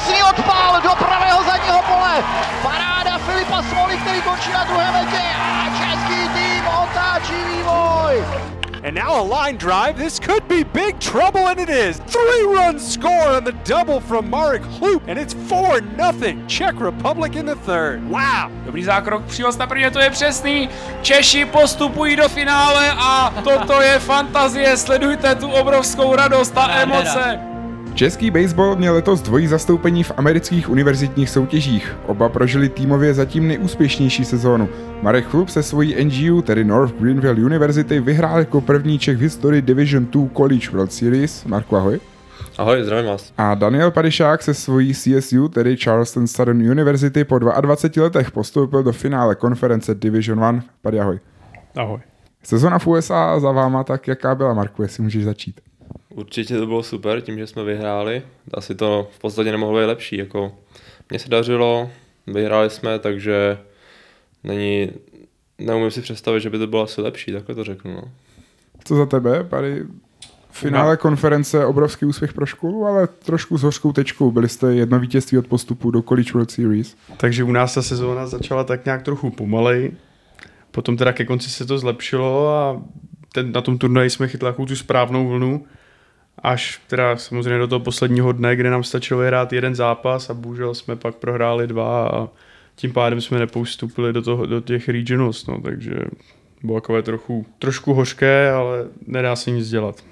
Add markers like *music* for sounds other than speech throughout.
krásný odpál do pravého zadního pole. Paráda Filipa Smoli, který končí na druhé metě a český tým otáčí vývoj. And now a line drive. This could be big trouble, and it is. Three run score on the double from Marek Hloop, and it's 4 nothing. Czech Republic in the third. Wow. Dobrý zákrok, příhoz na prvně, to je přesný. Češi postupují do finále a toto je fantazie. Sledujte tu obrovskou radost a emoce. Český baseball měl letos dvojí zastoupení v amerických univerzitních soutěžích. Oba prožili týmově zatím nejúspěšnější sezónu. Marek Chlup se svojí NGU, tedy North Greenville University, vyhrál jako první Čech v historii Division II College World Series. Marku, ahoj. Ahoj, zdravím vás. A Daniel Padišák se svojí CSU, tedy Charleston Southern University, po 22 letech postoupil do finále konference Division 1. Padi, ahoj. Ahoj. Sezona v USA za váma, tak jaká byla, Marku, jestli můžeš začít? Určitě to bylo super, tím, že jsme vyhráli. Asi to v podstatě nemohlo být lepší. Jako, mně se dařilo, vyhráli jsme, takže není, neumím si představit, že by to bylo asi lepší, takhle to řeknu. No. Co za tebe, Pady? Finále konference, obrovský úspěch pro školu, ale trošku s hořkou tečkou. Byli jste jedno vítězství od postupu do College World Series. Takže u nás ta sezóna začala tak nějak trochu pomalej. Potom teda ke konci se to zlepšilo a ten, na tom turnaji jsme chytli tu správnou vlnu až teda samozřejmě do toho posledního dne, kde nám stačilo vyhrát jeden zápas a bohužel jsme pak prohráli dva a tím pádem jsme nepoustupili do, toho, do těch regionals, no, takže bylo takové trochu, trošku hořké, ale nedá se nic dělat.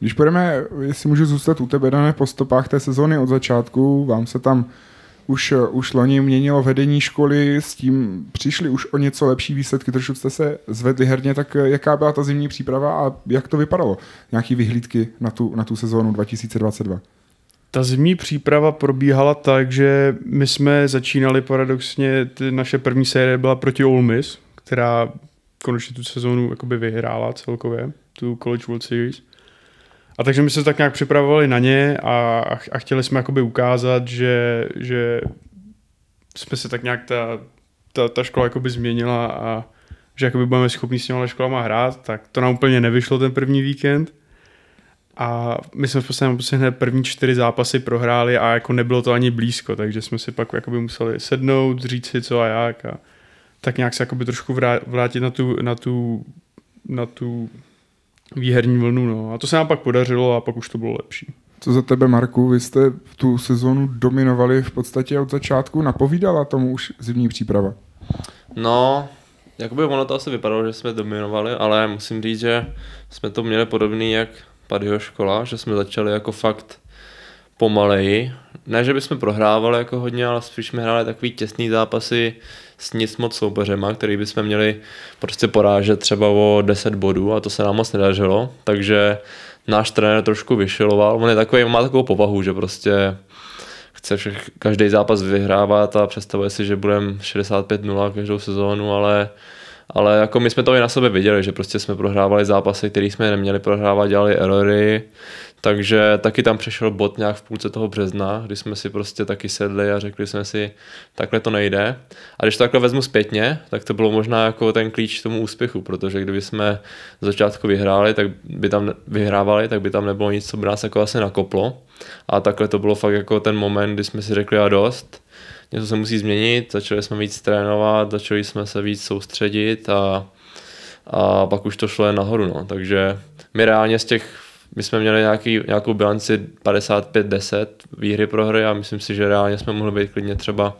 Když půjdeme, jestli můžu zůstat u tebe, dané po stopách té sezóny od začátku, vám se tam už, už loni měnilo vedení školy, s tím přišli už o něco lepší výsledky, trošku jste se zvedli herně, tak jaká byla ta zimní příprava a jak to vypadalo? Nějaký vyhlídky na tu, na tu sezónu 2022? Ta zimní příprava probíhala tak, že my jsme začínali paradoxně, ty naše první série byla proti Ole Miss, která konečně tu sezónu vyhrála celkově, tu College World Series. A takže my se tak nějak připravovali na ně a, a chtěli jsme jakoby ukázat, že, že jsme se tak nějak ta, ta, ta škola jakoby změnila a že jakoby budeme schopni s těma školama hrát, tak to nám úplně nevyšlo ten první víkend. A my jsme v podstatě hned první čtyři zápasy prohráli a jako nebylo to ani blízko, takže jsme si pak jakoby museli sednout, říct si co a jak a tak nějak se jakoby trošku vrátit na tu, na tu, na tu výherní vlnu. No. A to se nám pak podařilo a pak už to bylo lepší. Co za tebe, Marku? Vy jste tu sezónu dominovali v podstatě od začátku. Napovídala tomu už zimní příprava? No, jakoby ono to asi vypadalo, že jsme dominovali, ale musím říct, že jsme to měli podobný jak Paddyho škola, že jsme začali jako fakt pomaleji. Ne, že bychom prohrávali jako hodně, ale spíš jsme hráli takový těsný zápasy s nic moc soupeřema, který bychom měli prostě porážet třeba o 10 bodů a to se nám moc nedařilo, takže náš trenér trošku vyšiloval, on je takový, má takovou povahu, že prostě chce všech, každý zápas vyhrávat a představuje si, že budeme 65-0 každou sezónu, ale ale jako my jsme to i na sebe viděli, že prostě jsme prohrávali zápasy, které jsme neměli prohrávat, dělali erory, takže taky tam přešel bod nějak v půlce toho března, kdy jsme si prostě taky sedli a řekli jsme si, takhle to nejde. A když to takhle vezmu zpětně, tak to bylo možná jako ten klíč k tomu úspěchu, protože kdyby jsme z začátku vyhráli, tak by tam vyhrávali, tak by tam nebylo nic, co by nás jako asi nakoplo. A takhle to bylo fakt jako ten moment, kdy jsme si řekli a dost, něco se musí změnit, začali jsme víc trénovat, začali jsme se víc soustředit a, a pak už to šlo jen nahoru. No. Takže my reálně z těch my jsme měli nějaký, nějakou bilanci 55-10 výhry pro hry a myslím si, že reálně jsme mohli být klidně třeba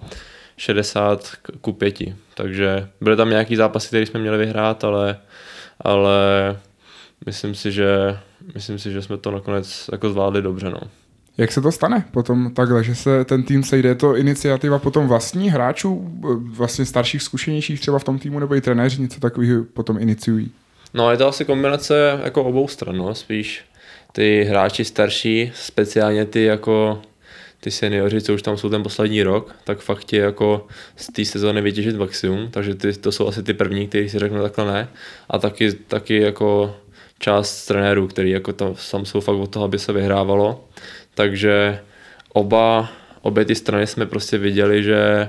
60 ku 5. Takže byly tam nějaký zápasy, které jsme měli vyhrát, ale, ale myslím si, že myslím si, že jsme to nakonec jako zvládli dobře. No. Jak se to stane potom takhle, že se ten tým sejde? Je to iniciativa potom vlastní hráčů, vlastně starších, zkušenějších třeba v tom týmu, nebo i trenéři něco takového potom iniciují? No je to asi kombinace jako obou stran, no. spíš ty hráči starší, speciálně ty jako ty seniori, co už tam jsou ten poslední rok, tak fakt chtějí jako z té sezóny vytěžit maximum, takže ty, to jsou asi ty první, kteří si řeknou takhle ne. A taky, taky jako část trenérů, který jako tam, tam jsou fakt od toho, aby se vyhrávalo. Takže oba, obě ty strany jsme prostě viděli, že,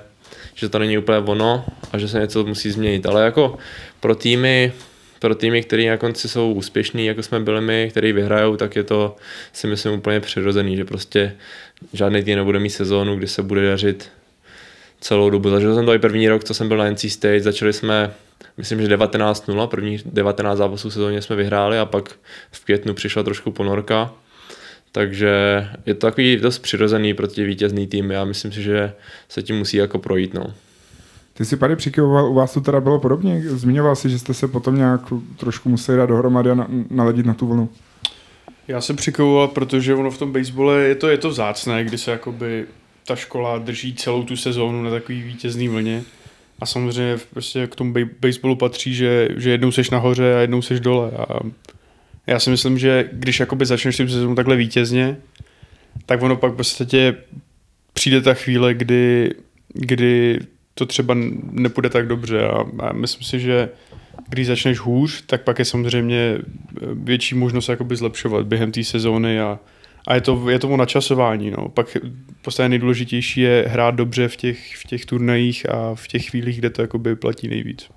že to není úplně ono a že se něco musí změnit. Ale jako pro týmy pro týmy, které na konci jsou úspěšní, jako jsme byli my, který vyhrajou, tak je to si myslím úplně přirozený, že prostě žádný tým nebude mít sezónu, kdy se bude dařit celou dobu. Zažil jsem to i první rok, co jsem byl na NC State, začali jsme, myslím, že 19-0, první 19 zápasů sezóně jsme vyhráli a pak v květnu přišla trošku ponorka. Takže je to takový dost přirozený pro ty vítězný týmy Já myslím si, že se tím musí jako projít. No. Ty si tady přikyvoval, u vás to teda bylo podobně? Zmiňoval si, že jste se potom nějak trošku museli dát dohromady a naladit na tu vlnu. Já jsem přikyvoval, protože ono v tom basebole je to, je to vzácné, kdy se jakoby ta škola drží celou tu sezónu na takový vítězný vlně. A samozřejmě prostě k tomu baseballu patří, že, že jednou seš nahoře a jednou seš dole. A já si myslím, že když jakoby začneš tu sezónu takhle vítězně, tak ono pak v podstatě přijde ta chvíle, kdy, kdy to třeba nepůjde tak dobře a, a myslím si, že když začneš hůř, tak pak je samozřejmě větší možnost jakoby zlepšovat během té sezóny a, a je to, je to o načasování. No. Pak podstatě nejdůležitější je hrát dobře v těch, v těch turnajích a v těch chvílích, kde to jakoby platí nejvíc.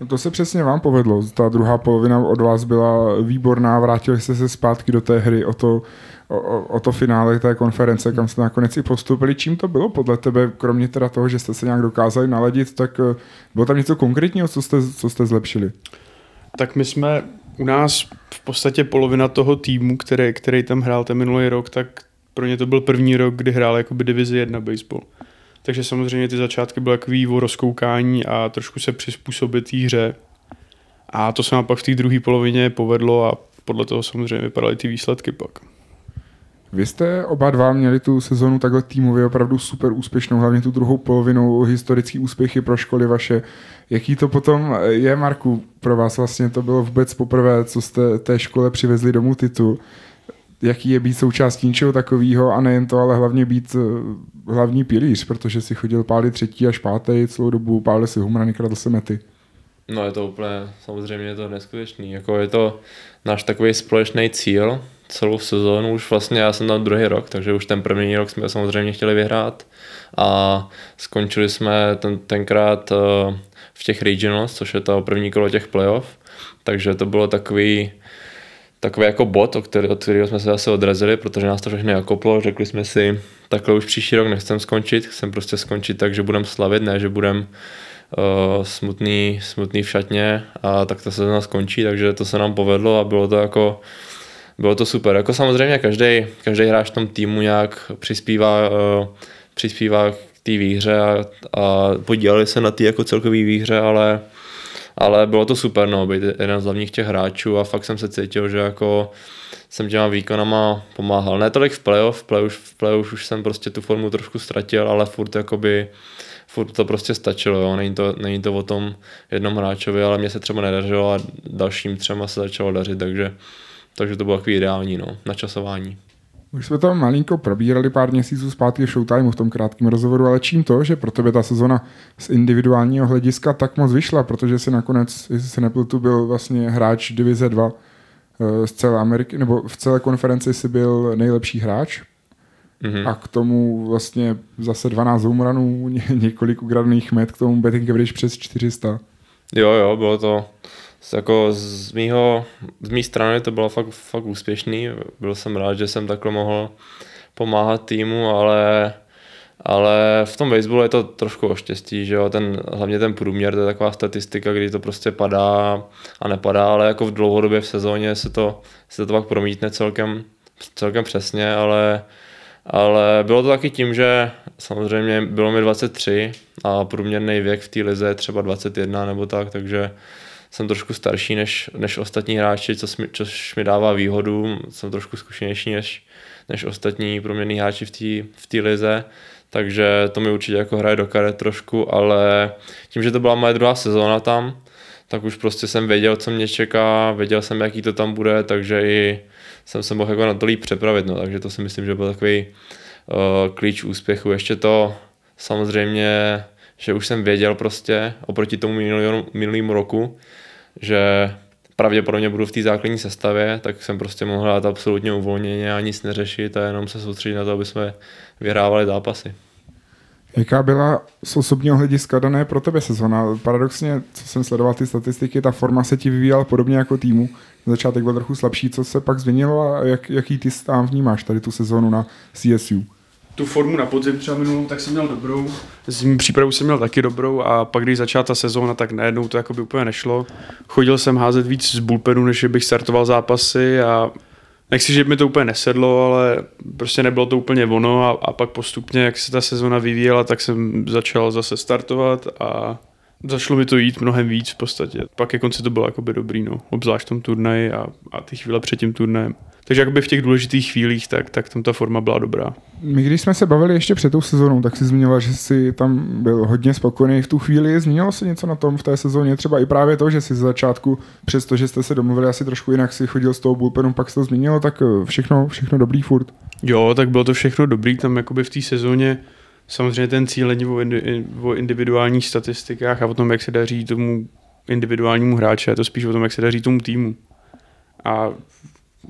No to se přesně vám povedlo. Ta druhá polovina od vás byla výborná, vrátili jste se zpátky do té hry o to, o, o to finále té konference, kam jste nakonec i postupili. Čím to bylo podle tebe, kromě teda toho, že jste se nějak dokázali naladit, tak eh, bylo tam něco konkrétního, co jste, co jste zlepšili? Tak my jsme u nás v podstatě polovina toho týmu, který, který tam hrál ten minulý rok, tak pro ně to byl první rok, kdy hrál jakoby divizi 1 baseball. Takže samozřejmě ty začátky byly takový o rozkoukání a trošku se přizpůsobit té hře. A to se nám pak v té druhé polovině povedlo a podle toho samozřejmě vypadaly ty výsledky pak. Vy jste oba dva měli tu sezonu takhle týmově opravdu super úspěšnou, hlavně tu druhou polovinu, historický úspěchy pro školy vaše. Jaký to potom je, Marku, pro vás vlastně to bylo vůbec poprvé, co jste té škole přivezli domů titul jaký je být součástí něčeho takového a nejen to, ale hlavně být eh, hlavní pilíř, protože si chodil pálit třetí až pátý celou dobu, pálil si humrany, kradl se mety. No je to úplně, samozřejmě je to neskutečný, jako je to náš takový společný cíl, celou sezónu, už vlastně já jsem tam druhý rok, takže už ten první rok jsme samozřejmě chtěli vyhrát. A skončili jsme ten, tenkrát eh, v těch regionals, což je to první kolo těch playoff, takže to bylo takový, takový jako bod, od, který, od kterého jsme se zase odrazili, protože nás to všechny nakoplo, řekli jsme si, takhle už příští rok nechcem skončit, chcem prostě skončit tak, že budem slavit, ne, že budem uh, smutný, smutný v šatně. A tak to se nás skončí, takže to se nám povedlo a bylo to jako bylo to super. Jako samozřejmě každý, každý hráč v tom týmu nějak přispívá, uh, přispívá k té výhře a, a podíleli se na té jako celkové výhře, ale ale bylo to super, no, být jeden z hlavních těch hráčů a fakt jsem se cítil, že jako jsem těma výkonama pomáhal. Ne tolik v playoff, v playoff, v playoff už jsem prostě tu formu trošku ztratil, ale furt jakoby furt to prostě stačilo, jo. Není, to, není to o tom jednom hráčovi, ale mě se třeba nedařilo a dalším třema se začalo dařit, takže, takže to bylo takový ideální no, načasování. Už jsme to malinko probírali pár měsíců zpátky v Showtime v tom krátkém rozhovoru, ale čím to, že pro tebe ta sezona z individuálního hlediska tak moc vyšla, protože si nakonec, jestli se nepletu, byl vlastně hráč Divize 2 eh, z celé Ameriky, nebo v celé konferenci si byl nejlepší hráč mm-hmm. a k tomu vlastně zase 12 homeranů, několik ukradených met, k tomu betting average přes 400. Jo, jo, bylo to jako z mýho, z mý strany to bylo fakt, fakt úspěšný. Byl jsem rád, že jsem takhle mohl pomáhat týmu, ale ale v tom baseballu je to trošku o štěstí, že jo, ten, hlavně ten průměr, to je taková statistika, kdy to prostě padá a nepadá, ale jako v dlouhodobě v sezóně se to, se to pak promítne celkem, celkem přesně, ale, ale bylo to taky tím, že samozřejmě bylo mi 23 a průměrný věk v té lize je třeba 21 nebo tak, takže jsem trošku starší než, než ostatní hráči, což mi, což mi dává výhodu, jsem trošku zkušenější než, než ostatní průměrní hráči v té v lize, takže to mi určitě jako hraje do karet trošku, ale tím, že to byla moje druhá sezóna tam, tak už prostě jsem věděl, co mě čeká, věděl jsem, jaký to tam bude, takže i jsem se mohl jako na to líp přepravit, no, takže to si myslím, že byl takový uh, klíč úspěchu. Ještě to samozřejmě, že už jsem věděl prostě oproti tomu minulému roku, že pravděpodobně budu v té základní sestavě, tak jsem prostě mohl hrát absolutně uvolněně a nic neřešit a jenom se soustředit na to, aby jsme vyhrávali zápasy. Jaká byla z osobního hlediska dané pro tebe sezona? Paradoxně, co jsem sledoval ty statistiky, ta forma se ti vyvíjela podobně jako týmu. Začátek byl trochu slabší, co se pak změnilo a jak, jaký ty tam vnímáš tady tu sezonu na CSU? Tu formu na podzim třeba minulou, tak jsem měl dobrou. Zimní přípravu jsem měl taky dobrou a pak, když začala ta sezóna, tak najednou to jako by úplně nešlo. Chodil jsem házet víc z bullpenu, než bych startoval zápasy a nechci, že mi to úplně nesedlo, ale prostě nebylo to úplně ono a, a pak postupně, jak se ta sezona vyvíjela, tak jsem začal zase startovat a začalo mi to jít mnohem víc v podstatě. Pak ke konci to bylo jakoby dobrý, no. obzvlášť v tom turnaji a, a ty chvíle před tím turnajem. Takže jakoby v těch důležitých chvílích, tak, tak tam ta forma byla dobrá. My když jsme se bavili ještě před tou sezónou, tak si zmiňoval, že jsi tam byl hodně spokojený v tu chvíli. Změnilo se něco na tom v té sezóně? Třeba i právě to, že si z začátku, přestože jste se domluvili asi trošku jinak, si chodil s tou bullpenu, pak se to změnilo, tak eh, všechno, všechno dobrý furt. Jo, tak bylo to všechno dobrý, tam jakoby v té sezóně samozřejmě ten cíl není o, indi, o individuálních statistikách a o tom, jak se daří tomu individuálnímu hráči, je to spíš o tom, jak se daří tomu týmu. A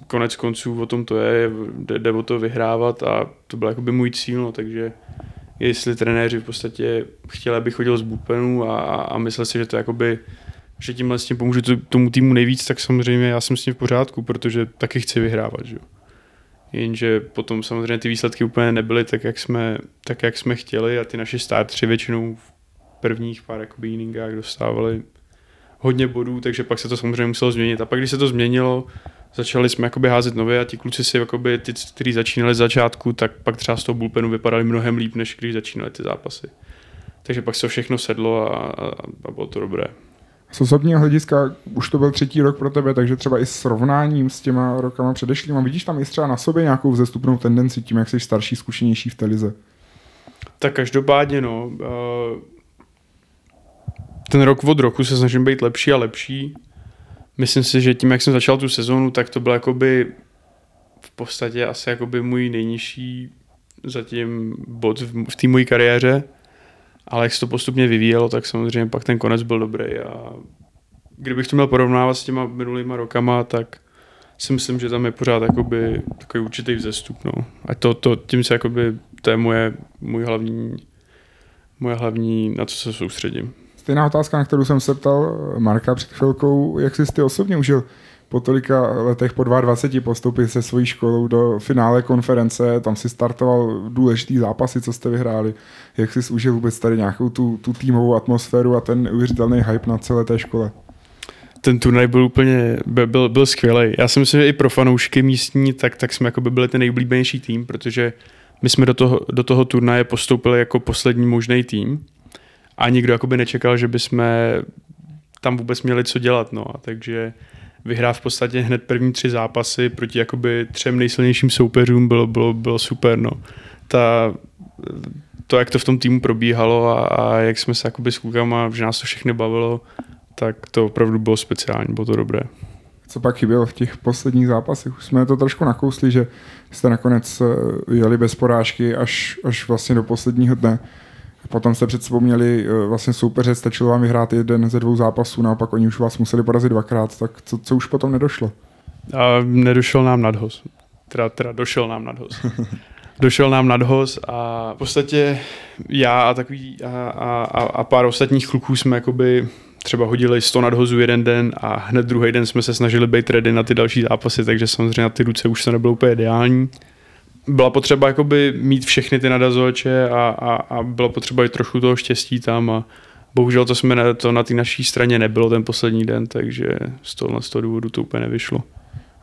konec konců o tom to je, jde, o to vyhrávat a to byl jakoby můj cíl, no, takže jestli trenéři v podstatě chtěli, aby chodil z bullpenu a, a myslel si, že to jakoby že tím pomůžu tomu týmu nejvíc, tak samozřejmě já jsem s tím v pořádku, protože taky chci vyhrávat. Že? Jenže potom samozřejmě ty výsledky úplně nebyly tak, jak jsme, tak, jak jsme chtěli a ty naši startři většinou v prvních pár jakoby inningách dostávali hodně bodů, takže pak se to samozřejmě muselo změnit. A pak, když se to změnilo, začali jsme jakoby házet nové a ti kluci si, jakoby, ty, kteří začínali z začátku, tak pak třeba z toho bullpenu vypadali mnohem líp, než když začínali ty zápasy. Takže pak se všechno sedlo a, a, a bylo to dobré. Z osobního hlediska už to byl třetí rok pro tebe, takže třeba i srovnáním s těma rokama předešlýma, vidíš tam i třeba na sobě nějakou vzestupnou tendenci tím, jak jsi starší, zkušenější v telize? Tak každopádně, no. Ten rok od roku se snažím být lepší a lepší myslím si, že tím, jak jsem začal tu sezónu, tak to byl jakoby v podstatě asi jakoby můj nejnižší zatím bod v, v té mojí kariéře, ale jak se to postupně vyvíjelo, tak samozřejmě pak ten konec byl dobrý a kdybych to měl porovnávat s těma minulýma rokama, tak si myslím, že tam je pořád jakoby takový určitý vzestup, no. A to, to, tím se jakoby, to je moje, můj hlavní, moje hlavní, na co se soustředím. Stejná otázka, na kterou jsem se ptal Marka před chvilkou, jak jsi ty osobně užil po tolika letech, po 22 postupy se svojí školou do finále konference, tam si startoval důležitý zápasy, co jste vyhráli. Jak jsi užil vůbec tady nějakou tu, tu týmovou atmosféru a ten neuvěřitelný hype na celé té škole? ten turnaj byl úplně, byl, byl, skvělý. Já si myslím, že i pro fanoušky místní, tak, tak jsme jako by byli ten nejoblíbenější tým, protože my jsme do toho, do toho turnaje postoupili jako poslední možný tým a nikdo jakoby nečekal, že bychom tam vůbec měli co dělat, no a takže vyhrát v podstatě hned první tři zápasy proti jakoby třem nejsilnějším soupeřům bylo, bylo, bylo super, no. Ta, to, jak to v tom týmu probíhalo a, a jak jsme se jakoby s klukama, že nás to všechny bavilo, tak to opravdu bylo speciální, bylo to dobré. Co pak chybělo v těch posledních zápasech? Už jsme to trošku nakousli, že jste nakonec eh, jeli bez porážky až, až vlastně do posledního dne. Potom jste před sebou měli eh, vlastně soupeře, stačilo vám vyhrát jeden ze dvou zápasů, naopak oni už vás museli porazit dvakrát, tak co, co už potom nedošlo? A nedošel nám nadhoz. Teda, teda došel nám nadhoz. *laughs* došel nám nadhoz a v podstatě já a takový a, a, a pár ostatních kluků jsme jakoby třeba hodili 100 nadhozů jeden den a hned druhý den jsme se snažili být ready na ty další zápasy, takže samozřejmě na ty ruce už to nebylo úplně ideální byla potřeba jakoby mít všechny ty nadazovače a, a, a bylo potřeba i trochu toho štěstí tam a bohužel to, jsme na, to na té naší straně nebylo ten poslední den, takže z toho, z toho důvodu to úplně nevyšlo.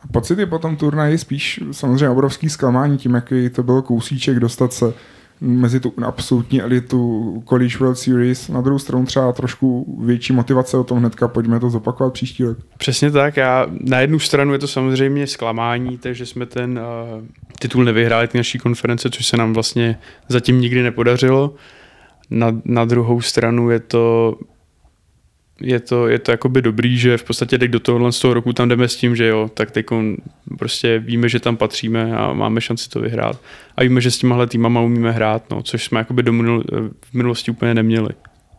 A pocity po tom turnaji spíš samozřejmě obrovský zklamání tím, jaký to byl kousíček dostat se mezi tu absolutní elitu College World Series. Na druhou stranu třeba trošku větší motivace o tom hnedka, pojďme to zopakovat příští rok. Přesně tak. Já, na jednu stranu je to samozřejmě zklamání, takže jsme ten uh, titul nevyhráli ty naší konference, což se nám vlastně zatím nikdy nepodařilo. Na, na druhou stranu je to je to, je to jakoby dobrý, že v podstatě teď do tohohle z toho roku tam jdeme s tím, že jo, tak teď prostě víme, že tam patříme a máme šanci to vyhrát. A víme, že s těmahle týmama umíme hrát, no, což jsme jakoby do minul, v minulosti úplně neměli.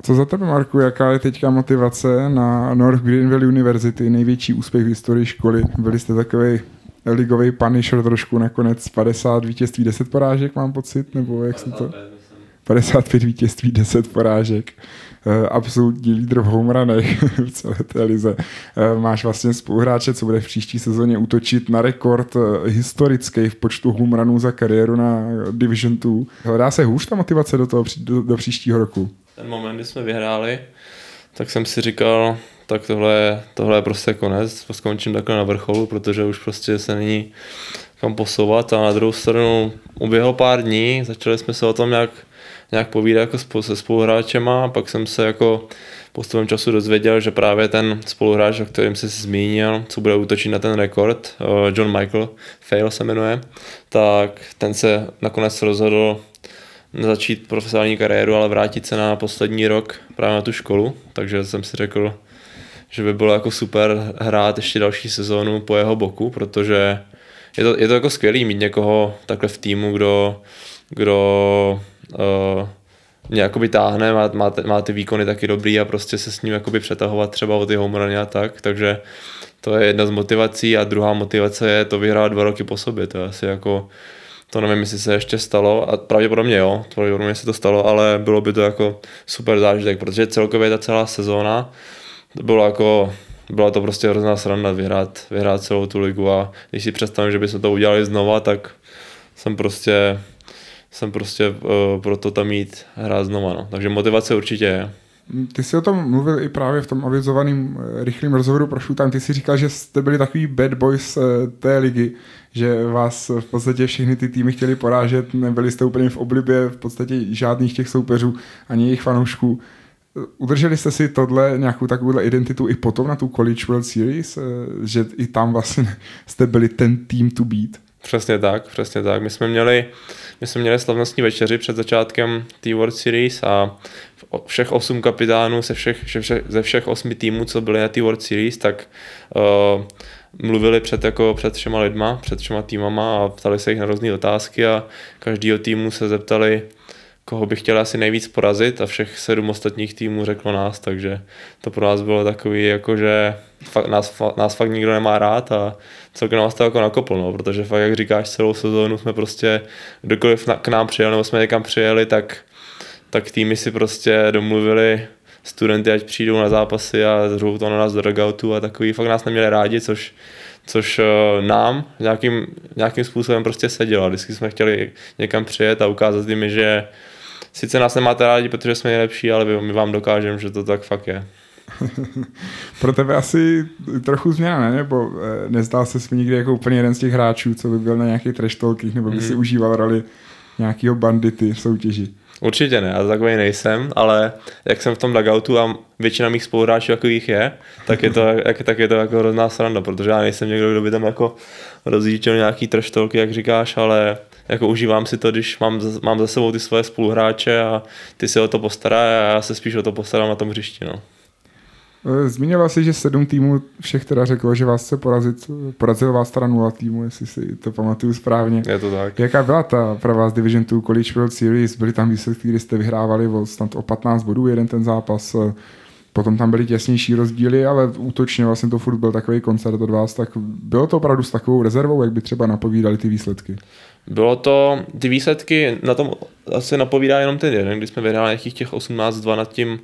Co za tebe, Marku, jaká je teďka motivace na North Greenville University, největší úspěch v historii školy? Byli jste takový ligový punisher trošku nakonec 50 vítězství, 10 porážek mám pocit, nebo jak se to... 55 vítězství, 10 porážek. Eh, absolutní lídr v homeranech *laughs* v celé té lize. Eh, máš vlastně spoluhráče, co bude v příští sezóně útočit na rekord eh, historický v počtu homeranů za kariéru na Division 2. Hledá se hůř ta motivace do, toho, do, do příštího roku? Ten moment, kdy jsme vyhráli, tak jsem si říkal, tak tohle, tohle je prostě konec, skončím takhle na vrcholu, protože už prostě se není kam posouvat a na druhou stranu uběhlo pár dní, začali jsme se o tom nějak nějak povídat jako se spoluhráčema, pak jsem se jako postupem času dozvěděl, že právě ten spoluhráč, o kterém se zmínil, co bude útočit na ten rekord, eh, John Michael Fail se jmenuje, tak ten se nakonec rozhodl začít profesionální kariéru, ale vrátit se na poslední rok právě na tu školu, takže jsem si řekl, že by bylo jako super hrát ještě další sezónu po jeho boku, protože je to, je to jako skvělý mít někoho takhle v týmu, kdo, kdo uh, mě jakoby táhne, má, má, má, ty výkony taky dobrý a prostě se s ním jakoby přetahovat třeba o ty home a tak, takže to je jedna z motivací a druhá motivace je to vyhrát dva roky po sobě, to je asi jako, to nevím, jestli se ještě stalo a pravděpodobně jo, pravděpodobně se to stalo, ale bylo by to jako super zážitek, protože celkově ta celá sezóna bylo jako byla to prostě hrozná sranda vyhrát, vyhrát celou tu ligu a když si představím, že bychom to udělali znova, tak jsem prostě jsem prostě uh, pro to tam mít hrát znova. No. Takže motivace určitě je. Ty jsi o tom mluvil i právě v tom avizovaném eh, rychlém rozhovoru pro Showtime. Ty jsi říkal, že jste byli takový bad boys eh, té ligy, že vás v podstatě všechny ty týmy chtěli porážet, nebyli jste úplně v oblibě v podstatě žádných těch soupeřů, ani jejich fanoušků. Udrželi jste si tohle, nějakou takovou identitu i potom na tu College World Series, že i tam vlastně *laughs* jste byli ten tým to beat? Přesně tak, přesně tak. My jsme měli, my jsme měli slavnostní večeři před začátkem té World Series a všech osm kapitánů ze všech, ze všech osmi týmů, co byly na té World Series, tak uh, mluvili před, jako před všema lidma, před všema týmama a ptali se jich na různé otázky a každýho týmu se zeptali, koho by chtěl asi nejvíc porazit a všech sedm ostatních týmů řeklo nás, takže to pro nás bylo takový, jako že fakt, nás, nás fakt nikdo nemá rád a celkem nás to jako nakoplo, no, protože fakt, jak říkáš, celou sezónu jsme prostě, kdokoliv na, k nám přijel, nebo jsme někam přijeli, tak, tak týmy si prostě domluvili studenty, ať přijdou na zápasy a zřou to na nás do dugoutu a takový fakt nás neměli rádi, což což uh, nám nějakým, nějakým způsobem prostě sedělo. Vždycky jsme chtěli někam přijet a ukázat jim, že sice nás nemáte rádi, protože jsme nejlepší, ale my vám dokážeme, že to tak fakt je. *laughs* Pro tebe asi trochu změna, ne? Nebo eh, nezdál se mi nikdy jako úplně jeden z těch hráčů, co by byl na nějakých trash nebo by mm. si užíval roli nějakého bandity v soutěži? Určitě ne, já takový nejsem, ale jak jsem v tom dugoutu a většina mých spoluhráčů jich je, tak je to, *laughs* jak, tak je to jako hrozná sranda, protože já nejsem někdo, kdo by tam jako rozjížděl nějaký trash jak říkáš, ale jako užívám si to, když mám, mám za sebou ty svoje spoluhráče a ty se o to postará a já se spíš o to postarám na tom hřišti. No. Eh, zmiňoval jsi, že sedm týmů všech teda řeklo, že vás chce porazit, porazil vás teda nula týmu, jestli si to pamatuju správně. Je to tak. Jaká byla ta pro vás Division 2 College World Series? Byly tam výsledky, kdy jste vyhrávali snad o 15 bodů jeden ten zápas, potom tam byly těsnější rozdíly, ale útočně vlastně to furt byl takový koncert od vás, tak bylo to opravdu s takovou rezervou, jak by třeba napovídali ty výsledky? Bylo to, ty výsledky na tom asi napovídá jenom ten jeden, kdy jsme vyhráli nějakých těch 18-2 nad tím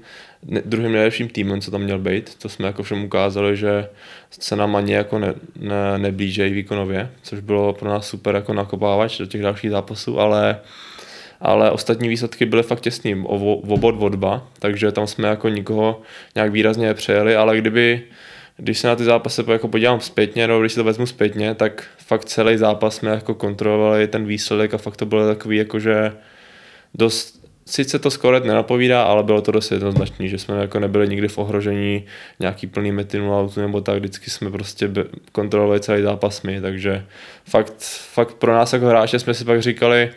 druhým nejlepším týmem, co tam měl být. To jsme jako všem ukázali, že se nám ani jako ne, ne, neblížejí výkonově, což bylo pro nás super jako nakopávač do těch dalších zápasů, ale ale ostatní výsledky byly fakt těsný, o, o bod o dva, takže tam jsme jako nikoho nějak výrazně přejeli, ale kdyby když se na ty zápasy jako podívám zpětně, nebo když si to vezmu zpětně, tak fakt celý zápas jsme jako kontrolovali ten výsledek a fakt to bylo takový jako, že dost, sice to skoro nenapovídá, ale bylo to dost jednoznačný, že jsme jako nebyli nikdy v ohrožení nějaký plný metinu autu nebo tak, vždycky jsme prostě kontrolovali celý zápas my, takže fakt, fakt pro nás jako hráče jsme si pak říkali,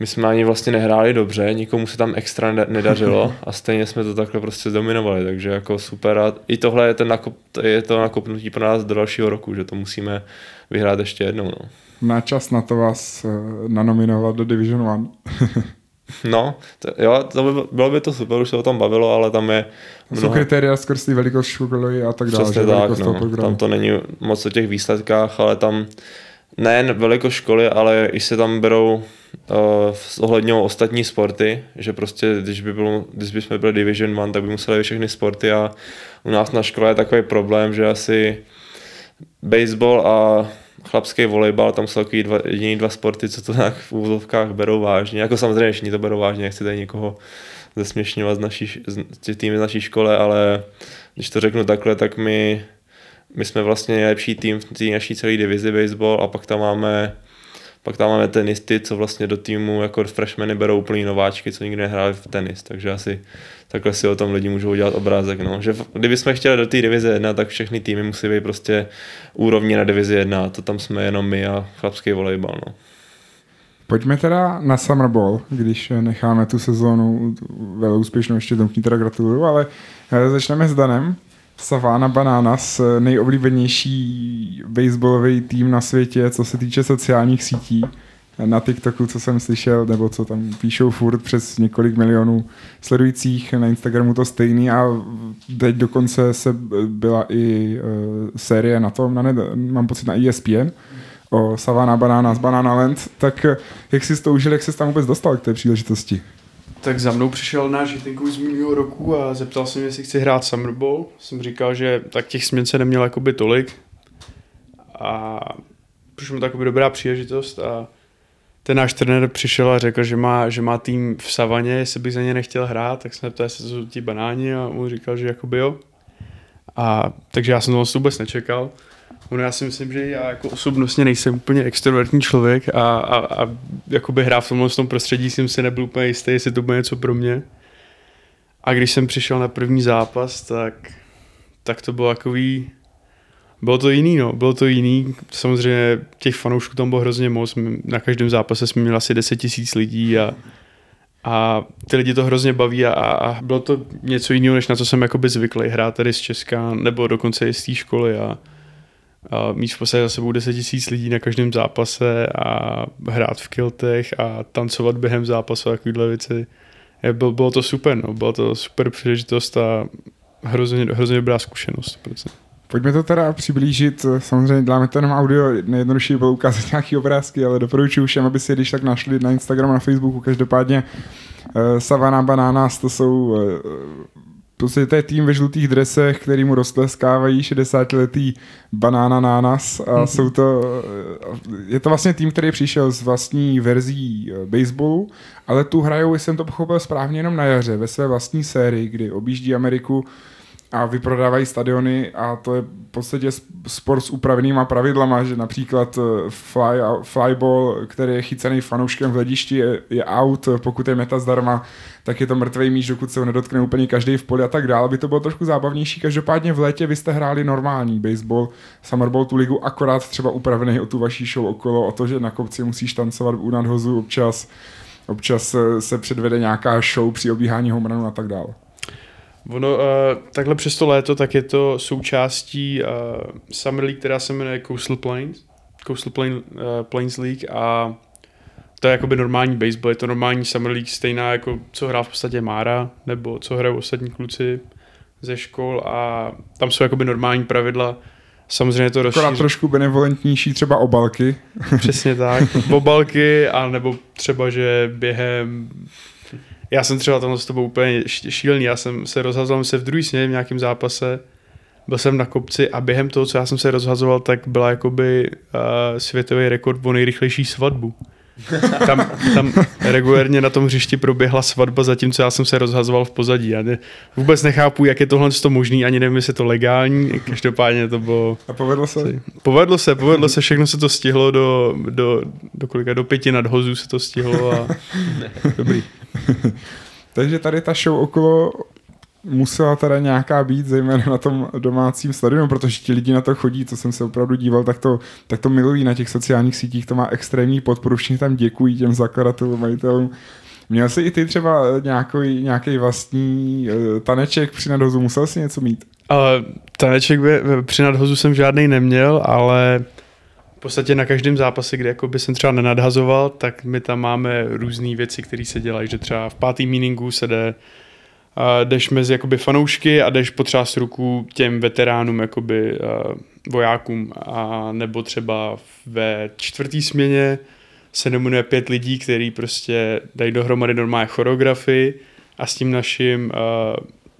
my jsme ani vlastně nehráli dobře, nikomu se tam extra nedařilo *laughs* a stejně jsme to takhle prostě dominovali, takže jako super a i tohle je, ten nakop, je to nakopnutí pro nás do dalšího roku, že to musíme vyhrát ještě jednou. No. Na čas na to vás eh, nanominovat do Division 1. *laughs* No, to, jo, to by, bylo by to super, už se o tom bavilo, ale tam je mnoho... Jsou kritéria skrz velikost školy a tak dále. Přesně tak, no. tam to není moc o těch výsledkách, ale tam nejen velikost školy, ale i se tam berou uh, ohledně ostatní sporty, že prostě, když, by bylo, když by jsme byli Division 1, tak by museli všechny sporty a u nás na škole je takový problém, že asi baseball a chlapský volejbal, tam jsou takový dva, jediný dva sporty, co to nějak v úvodovkách berou vážně. Jako samozřejmě všichni to berou vážně, nechci tady nikoho zesměšňovat z naší, z týmy z naší škole, ale když to řeknu takhle, tak my, my jsme vlastně nejlepší tým v té naší celé divizi baseball a pak tam máme pak tam máme tenisty, co vlastně do týmu jako freshmeny berou úplný nováčky, co nikdy nehráli v tenis, takže asi takhle si o tom lidi můžou udělat obrázek. No. Že kdyby jsme chtěli do té divize 1, tak všechny týmy musí být prostě úrovně na divizi 1 a to tam jsme jenom my a chlapský volejbal. No. Pojďme teda na Summer Ball, když necháme tu sezónu velmi úspěšnou, ještě tomu teda gratuluju, ale eh, začneme s Danem. Savannah Bananas, nejoblíbenější baseballový tým na světě, co se týče sociálních sítí. Na TikToku, co jsem slyšel, nebo co tam píšou furt přes několik milionů sledujících, na Instagramu to stejný a teď dokonce se byla i uh, série na tom, na ne, mám pocit na ESPN, o Savannah Bananas, Banana Land, tak jak jsi to užil, jak jsi tam vůbec dostal k té příležitosti? Tak za mnou přišel náš Jitinkou z minulého roku a zeptal se jestli chci hrát Summer Bowl. Jsem říkal, že tak těch směn se neměl jakoby tolik. A přišla mi taková dobrá příležitost a ten náš trenér přišel a řekl, že má, že má tým v Savaně, jestli bych za ně nechtěl hrát, tak jsem ptal, jestli jsou ti banáni a on říkal, že jakoby jo. A takže já jsem to vůbec nečekal. Ono já si myslím, že já jako osobnostně nejsem úplně extrovertní člověk a, a, a jakoby hrát v tomhle tom prostředí jsem si nebyl úplně jistý, jestli to bude něco pro mě. A když jsem přišel na první zápas, tak, tak to bylo takový, bylo to jiný, no, bylo to jiný. Samozřejmě těch fanoušků tam bylo hrozně moc, na každém zápase jsme měli asi 10 tisíc lidí a, a ty lidi to hrozně baví a, a bylo to něco jiného, než na co jsem jakoby zvyklý hrát tady z Česka nebo dokonce i z té školy a, a mít v podstatě za sebou 10 tisíc lidí na každém zápase a hrát v kiltech a tancovat během zápasu a takovéhle věci. Bylo, to super, no. byla to super příležitost a hrozně, hrozně dobrá zkušenost. Pojďme to teda přiblížit, samozřejmě dáme to jenom audio, nejjednodušší bylo ukázat nějaké obrázky, ale doporučuji všem, aby si když tak našli na Instagramu, na Facebooku, každopádně uh, Savannah Bananas, to jsou uh, prostě to je tým ve žlutých dresech, který mu roztleskávají 60-letý banána nánas a mm-hmm. jsou to, je to vlastně tým, který přišel z vlastní verzí eh, baseballu, ale tu hrajou, jestli jsem to pochopil správně, jenom na jaře, ve své vlastní sérii, kdy objíždí Ameriku a vyprodávají stadiony a to je v podstatě sport s upravenýma pravidlama, že například eh, fly, flyball, který je chycený fanouškem v hledišti, je, je out, pokud je meta zdarma, tak je to mrtvý míč, dokud se ho nedotkne úplně každý v poli a tak dále, aby to bylo trošku zábavnější. Každopádně v létě vy jste hráli normální baseball, summerball tu ligu, akorát třeba upravený o tu vaší show okolo, o to, že na kopci musíš tancovat u nadhozu občas, občas eh, se předvede nějaká show při obíhání home a tak dále. Ono, uh, takhle přes to léto, tak je to součástí uh, Summer League, která se jmenuje Coastal Plains, Coastal Plain, uh, Plains League a to je jakoby normální baseball, je to normální Summer League, stejná jako co hrá v podstatě Mára, nebo co hrají ostatní kluci ze škol a tam jsou jakoby normální pravidla, Samozřejmě to rozšíří. Akorát trošku benevolentnější třeba obalky. Přesně tak. *laughs* Obalky, a nebo třeba, že během já jsem třeba tam s tobou úplně šílený, já jsem se rozhazoval se v druhý směně v nějakém zápase, byl jsem na kopci a během toho, co já jsem se rozhazoval, tak byla jakoby uh, světový rekord o nejrychlejší svatbu. *laughs* Tam, tam regulérně na tom hřišti proběhla svatba, zatímco já jsem se rozhazoval v pozadí. Já ne, vůbec nechápu, jak je tohle to možný, ani nevím, jestli je to legální, každopádně to bylo... A povedlo se? Povedlo se, povedlo se, všechno se to stihlo do, do, do kolika, do pěti nadhozů se to stihlo a *laughs* dobrý. *laughs* Takže tady ta show okolo musela teda nějaká být, zejména na tom domácím stadionu, protože ti lidi na to chodí, co jsem se opravdu díval, tak to, tak to milují na těch sociálních sítích, to má extrémní podporu, všichni tam děkují těm zakladatelům, majitelům. Měl jsi i ty třeba nějaký, nějaký vlastní uh, taneček při nadhozu, musel jsi něco mít? Uh, taneček by, při nadhozu jsem žádný neměl, ale v podstatě na každém zápase, kde by jsem třeba nenadhazoval, tak my tam máme různé věci, které se dělají, že třeba v pátý meaningu se jde jdeš mezi jakoby fanoušky a jdeš potřást ruku těm veteránům, jakoby vojákům. A nebo třeba ve čtvrtý směně se nominuje pět lidí, který prostě dají dohromady normálně choreografii a s tím naším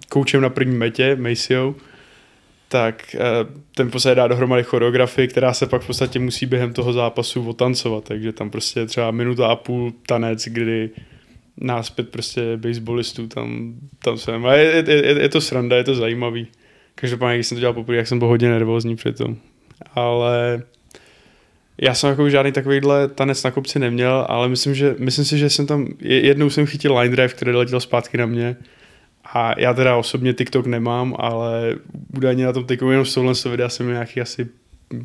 koučem na první metě, Maceo, tak uh, ten prostě dá dohromady choreografii, která se pak v podstatě musí během toho zápasu otancovat, takže tam prostě třeba minuta a půl tanec, kdy náspět prostě baseballistů tam, tam jsem. A je, je, je, je, to sranda, je to zajímavý. Každopádně, když jsem to dělal poprvé, jak jsem byl hodně nervózní při tom. Ale já jsem jako žádný takovýhle tanec na kopci neměl, ale myslím, že, myslím si, že jsem tam, jednou jsem chytil line drive, který letěl zpátky na mě a já teda osobně TikTok nemám, ale údajně na tom TikToku jenom z tohle videa jsem nějaký asi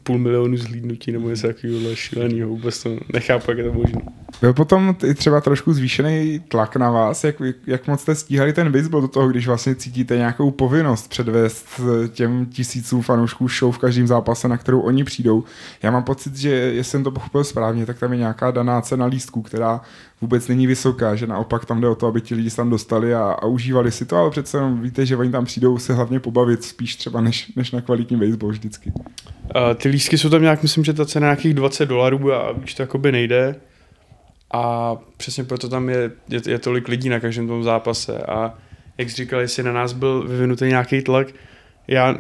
půl milionu zhlídnutí nebo něco takového šíleného, vůbec to nechápu, jak je to možné. Byl potom i třeba trošku zvýšený tlak na vás, jak, jak moc jste stíhali ten baseball do toho, když vlastně cítíte nějakou povinnost předvést těm tisícům fanoušků show v každém zápase, na kterou oni přijdou. Já mám pocit, že jestli jsem to pochopil správně, tak tam je nějaká daná cena lístku, která vůbec není vysoká, že naopak tam jde o to, aby ti lidi tam dostali a, a užívali si to, ale přece jenom víte, že oni tam přijdou se hlavně pobavit spíš třeba než, než na kvalitní baseball vždycky. Uh, ty lístky jsou tam nějak, myslím, že ta cena nějakých 20 dolarů a víš, to jakoby nejde. A přesně proto tam je, je, je tolik lidí na každém tom zápase. A jak jsi říkal, jestli na nás byl vyvinutý nějaký tlak, já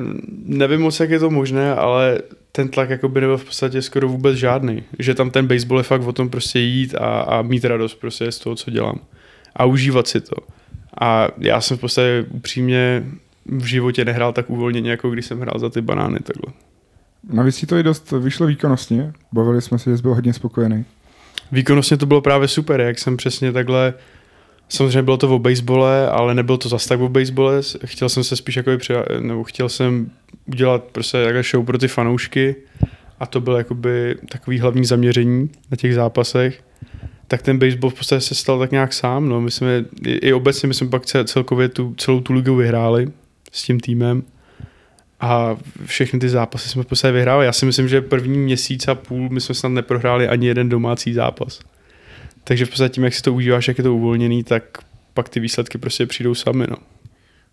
nevím moc, jak je to možné, ale ten tlak jako by nebyl v podstatě skoro vůbec žádný. Že tam ten baseball je fakt o tom prostě jít a, a mít radost prostě z toho, co dělám. A užívat si to. A já jsem v podstatě upřímně v životě nehrál tak uvolněně, jako když jsem hrál za ty banány takhle. Navíc si to i dost vyšlo výkonnostně. Bavili jsme se, že jsi byl hodně spokojený. Výkonnostně to bylo právě super, jak jsem přesně takhle Samozřejmě bylo to o basebole, ale nebylo to zas tak o basebole. Chtěl jsem se spíš jako nebo chtěl jsem udělat prostě takhle show pro ty fanoušky a to bylo jakoby takový hlavní zaměření na těch zápasech. Tak ten baseball v podstatě se stal tak nějak sám. No. My jsme, i, i obecně my jsme pak celkově tu, celou tu ligu vyhráli s tím týmem a všechny ty zápasy jsme v podstatě vyhráli. Já si myslím, že první měsíc a půl my jsme snad neprohráli ani jeden domácí zápas. Takže v podstatě tím, jak si to užíváš, jak je to uvolněný, tak pak ty výsledky prostě přijdou sami. No.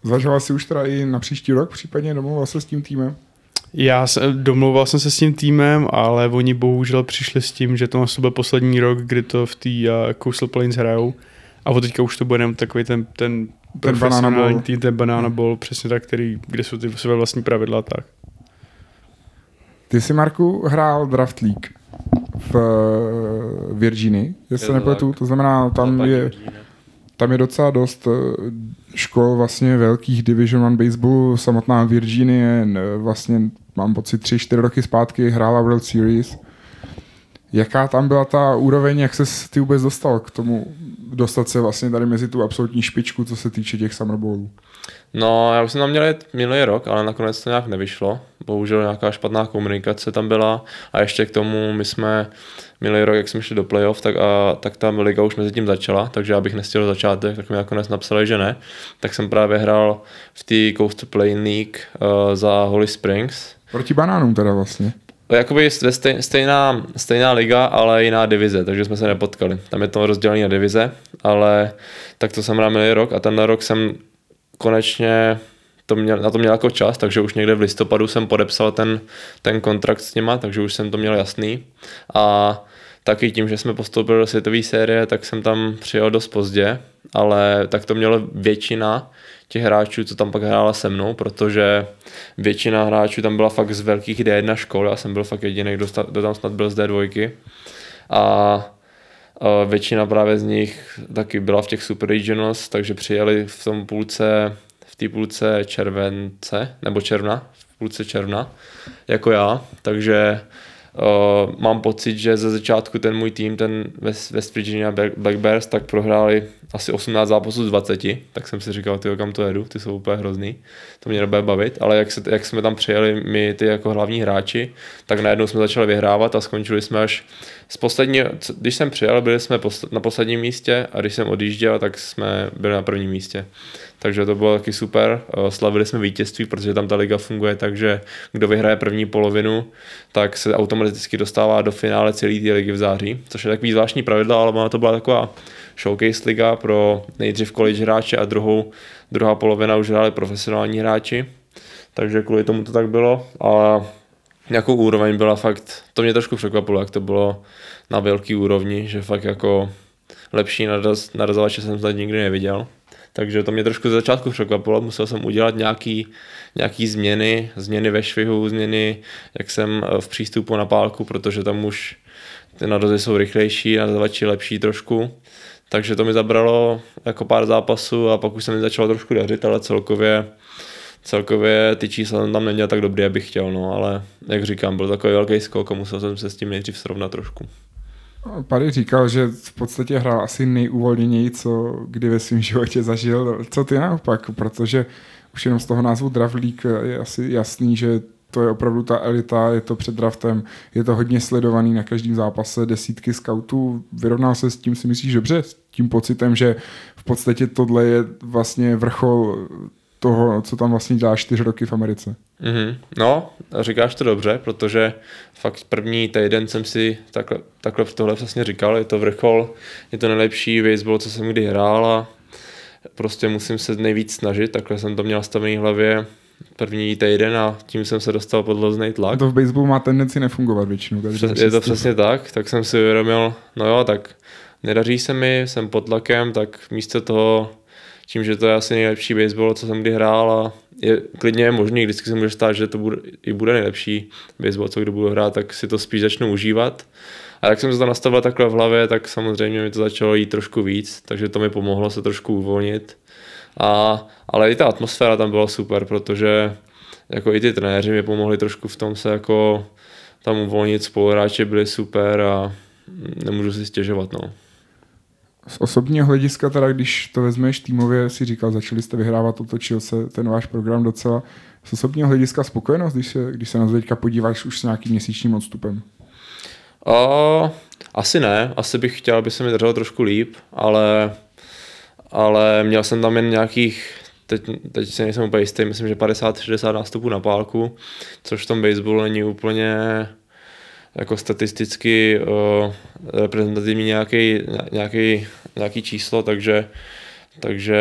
Zvažoval jsi už teda i na příští rok, případně domluval se s tím týmem? Já se, domluval jsem se s tím týmem, ale oni bohužel přišli s tím, že to byl poslední rok, kdy to v té uh, Coastal Plains hrajou. A od teďka už to bude jenom takový ten, ten, ten banana tým, ten banana hmm. ball, přesně tak, který, kde jsou ty své vlastní pravidla tak. Ty jsi, Marku, hrál Draft League v Virginii, jestli se nepletu, to znamená, tam je, tam je docela dost eh, škol vlastně velkých Division One baseballu, samotná Virginie vlastně mám pocit tři, čtyři roky zpátky hrála World Series. Jaká tam byla ta úroveň, jak se ty vůbec dostal k tomu dostat se vlastně tady mezi tu absolutní špičku, co se týče těch Summer Bowlů? No, já už jsem tam měl minulý rok, ale nakonec to nějak nevyšlo. Bohužel nějaká špatná komunikace tam byla a ještě k tomu my jsme minulý rok, jak jsme šli do playoff, tak, a, tak ta liga už mezi tím začala, takže já bych nestihl začátek, tak mi nakonec napsali, že ne. Tak jsem právě hrál v té Coast to Play League uh, za Holly Springs. Proti banánům teda vlastně. Jakoby stejná, stejná liga, ale jiná divize, takže jsme se nepotkali. Tam je to rozdělené na divize, ale tak to jsem hrál minulý rok a tenhle rok jsem konečně to měl, na to měl jako čas, takže už někde v listopadu jsem podepsal ten, ten kontrakt s nima, takže už jsem to měl jasný. A taky tím, že jsme postoupili do světové série, tak jsem tam přijel dost pozdě, ale tak to mělo většina těch hráčů, co tam pak hrála se mnou, protože většina hráčů tam byla fakt z velkých D1 škol, já jsem byl fakt jediný, kdo, kdo tam snad byl z D2. A většina právě z nich taky byla v těch Super Regionals, takže přijeli v tom půlce, v té půlce července, nebo června, v půlce června, jako já, takže Uh, mám pocit, že ze začátku ten můj tým, ten West, West Virginia Black Bears, tak prohráli asi 18 zápasů z 20, tak jsem si říkal, ty kam to jedu, ty jsou úplně hrozný, to mě nebude bavit, ale jak, se, jak jsme tam přijeli my ty jako hlavní hráči, tak najednou jsme začali vyhrávat a skončili jsme až z poslední, když jsem přijel, byli jsme na posledním místě a když jsem odjížděl, tak jsme byli na prvním místě. Takže to bylo taky super. Eh, slavili jsme vítězství, protože tam ta liga funguje tak, že kdo vyhraje první polovinu, tak se automaticky dostává do finále celé té ligy v září, což je takový zvláštní pravidlo, ale ona to byla taková showcase liga pro nejdřív college hráče a druhou, druhá polovina už hráli profesionální hráči. Takže kvůli tomu to tak bylo. A nějakou úroveň byla fakt, to mě trošku překvapilo, jak to bylo na velký úrovni, že fakt jako lepší naraz, narazovače jsem tady nikdy neviděl. Takže to mě trošku ze začátku překvapilo, musel jsem udělat nějaký, nějaký změny, změny ve švihu, změny, jak jsem eh, v přístupu na pálku, protože tam už ty narazy jsou rychlejší, narazovači lepší trošku. Takže to mi zabralo jako pár zápasů a pak už se mi začalo trošku dařit, ale celkově celkově ty čísla jsem tam neměl tak dobrý, abych chtěl, no, ale jak říkám, byl takový velký skok a musel jsem se s tím nejdřív srovnat trošku. Pady říkal, že v podstatě hrál asi nejuvolněněji, co kdy ve svém životě zažil. Co ty naopak? Protože už jenom z toho názvu League je asi jasný, že to je opravdu ta elita, je to před draftem, je to hodně sledovaný na každém zápase, desítky scoutů. Vyrovnal se s tím, si myslíš dobře, s tím pocitem, že v podstatě tohle je vlastně vrchol toho, co tam vlastně dělá čtyři roky v Americe. Mm-hmm. No, říkáš to dobře, protože fakt první týden jsem si takhle, takhle tohle přesně říkal, je to vrchol, je to nejlepší baseball, co jsem kdy hrál a prostě musím se nejvíc snažit, takhle jsem to měl stavený hlavě první týden a tím jsem se dostal pod hrozný tlak. To v baseballu má tendenci nefungovat většinou. Přes, je to přesně tak, tak jsem si uvědomil, no jo, tak nedaří se mi, jsem pod tlakem, tak místo toho tím, že to je asi nejlepší baseball, co jsem kdy hrál a je klidně je možný, vždycky se může stát, že to bude, i bude nejlepší baseball, co kdo budu hrát, tak si to spíš začnu užívat. A jak jsem se to nastavil takhle v hlavě, tak samozřejmě mi to začalo jít trošku víc, takže to mi pomohlo se trošku uvolnit. A, ale i ta atmosféra tam byla super, protože jako i ty trenéři mi pomohli trošku v tom se jako tam uvolnit, spoluhráči byli super a nemůžu si stěžovat, no z osobního hlediska, teda když to vezmeš týmově, si říkal, začali jste vyhrávat, otočil se ten váš program docela. Z osobního hlediska spokojenost, když se, když se na to teďka podíváš už s nějakým měsíčním odstupem? O, asi ne, asi bych chtěl, aby se mi drželo trošku líp, ale, ale měl jsem tam jen nějakých teď, teď si nejsem úplně jistý, myslím, že 50-60 nástupů na pálku, což v tom baseballu není úplně jako statisticky uh, reprezentativní nějaký, nějaký, nějaký číslo, takže, takže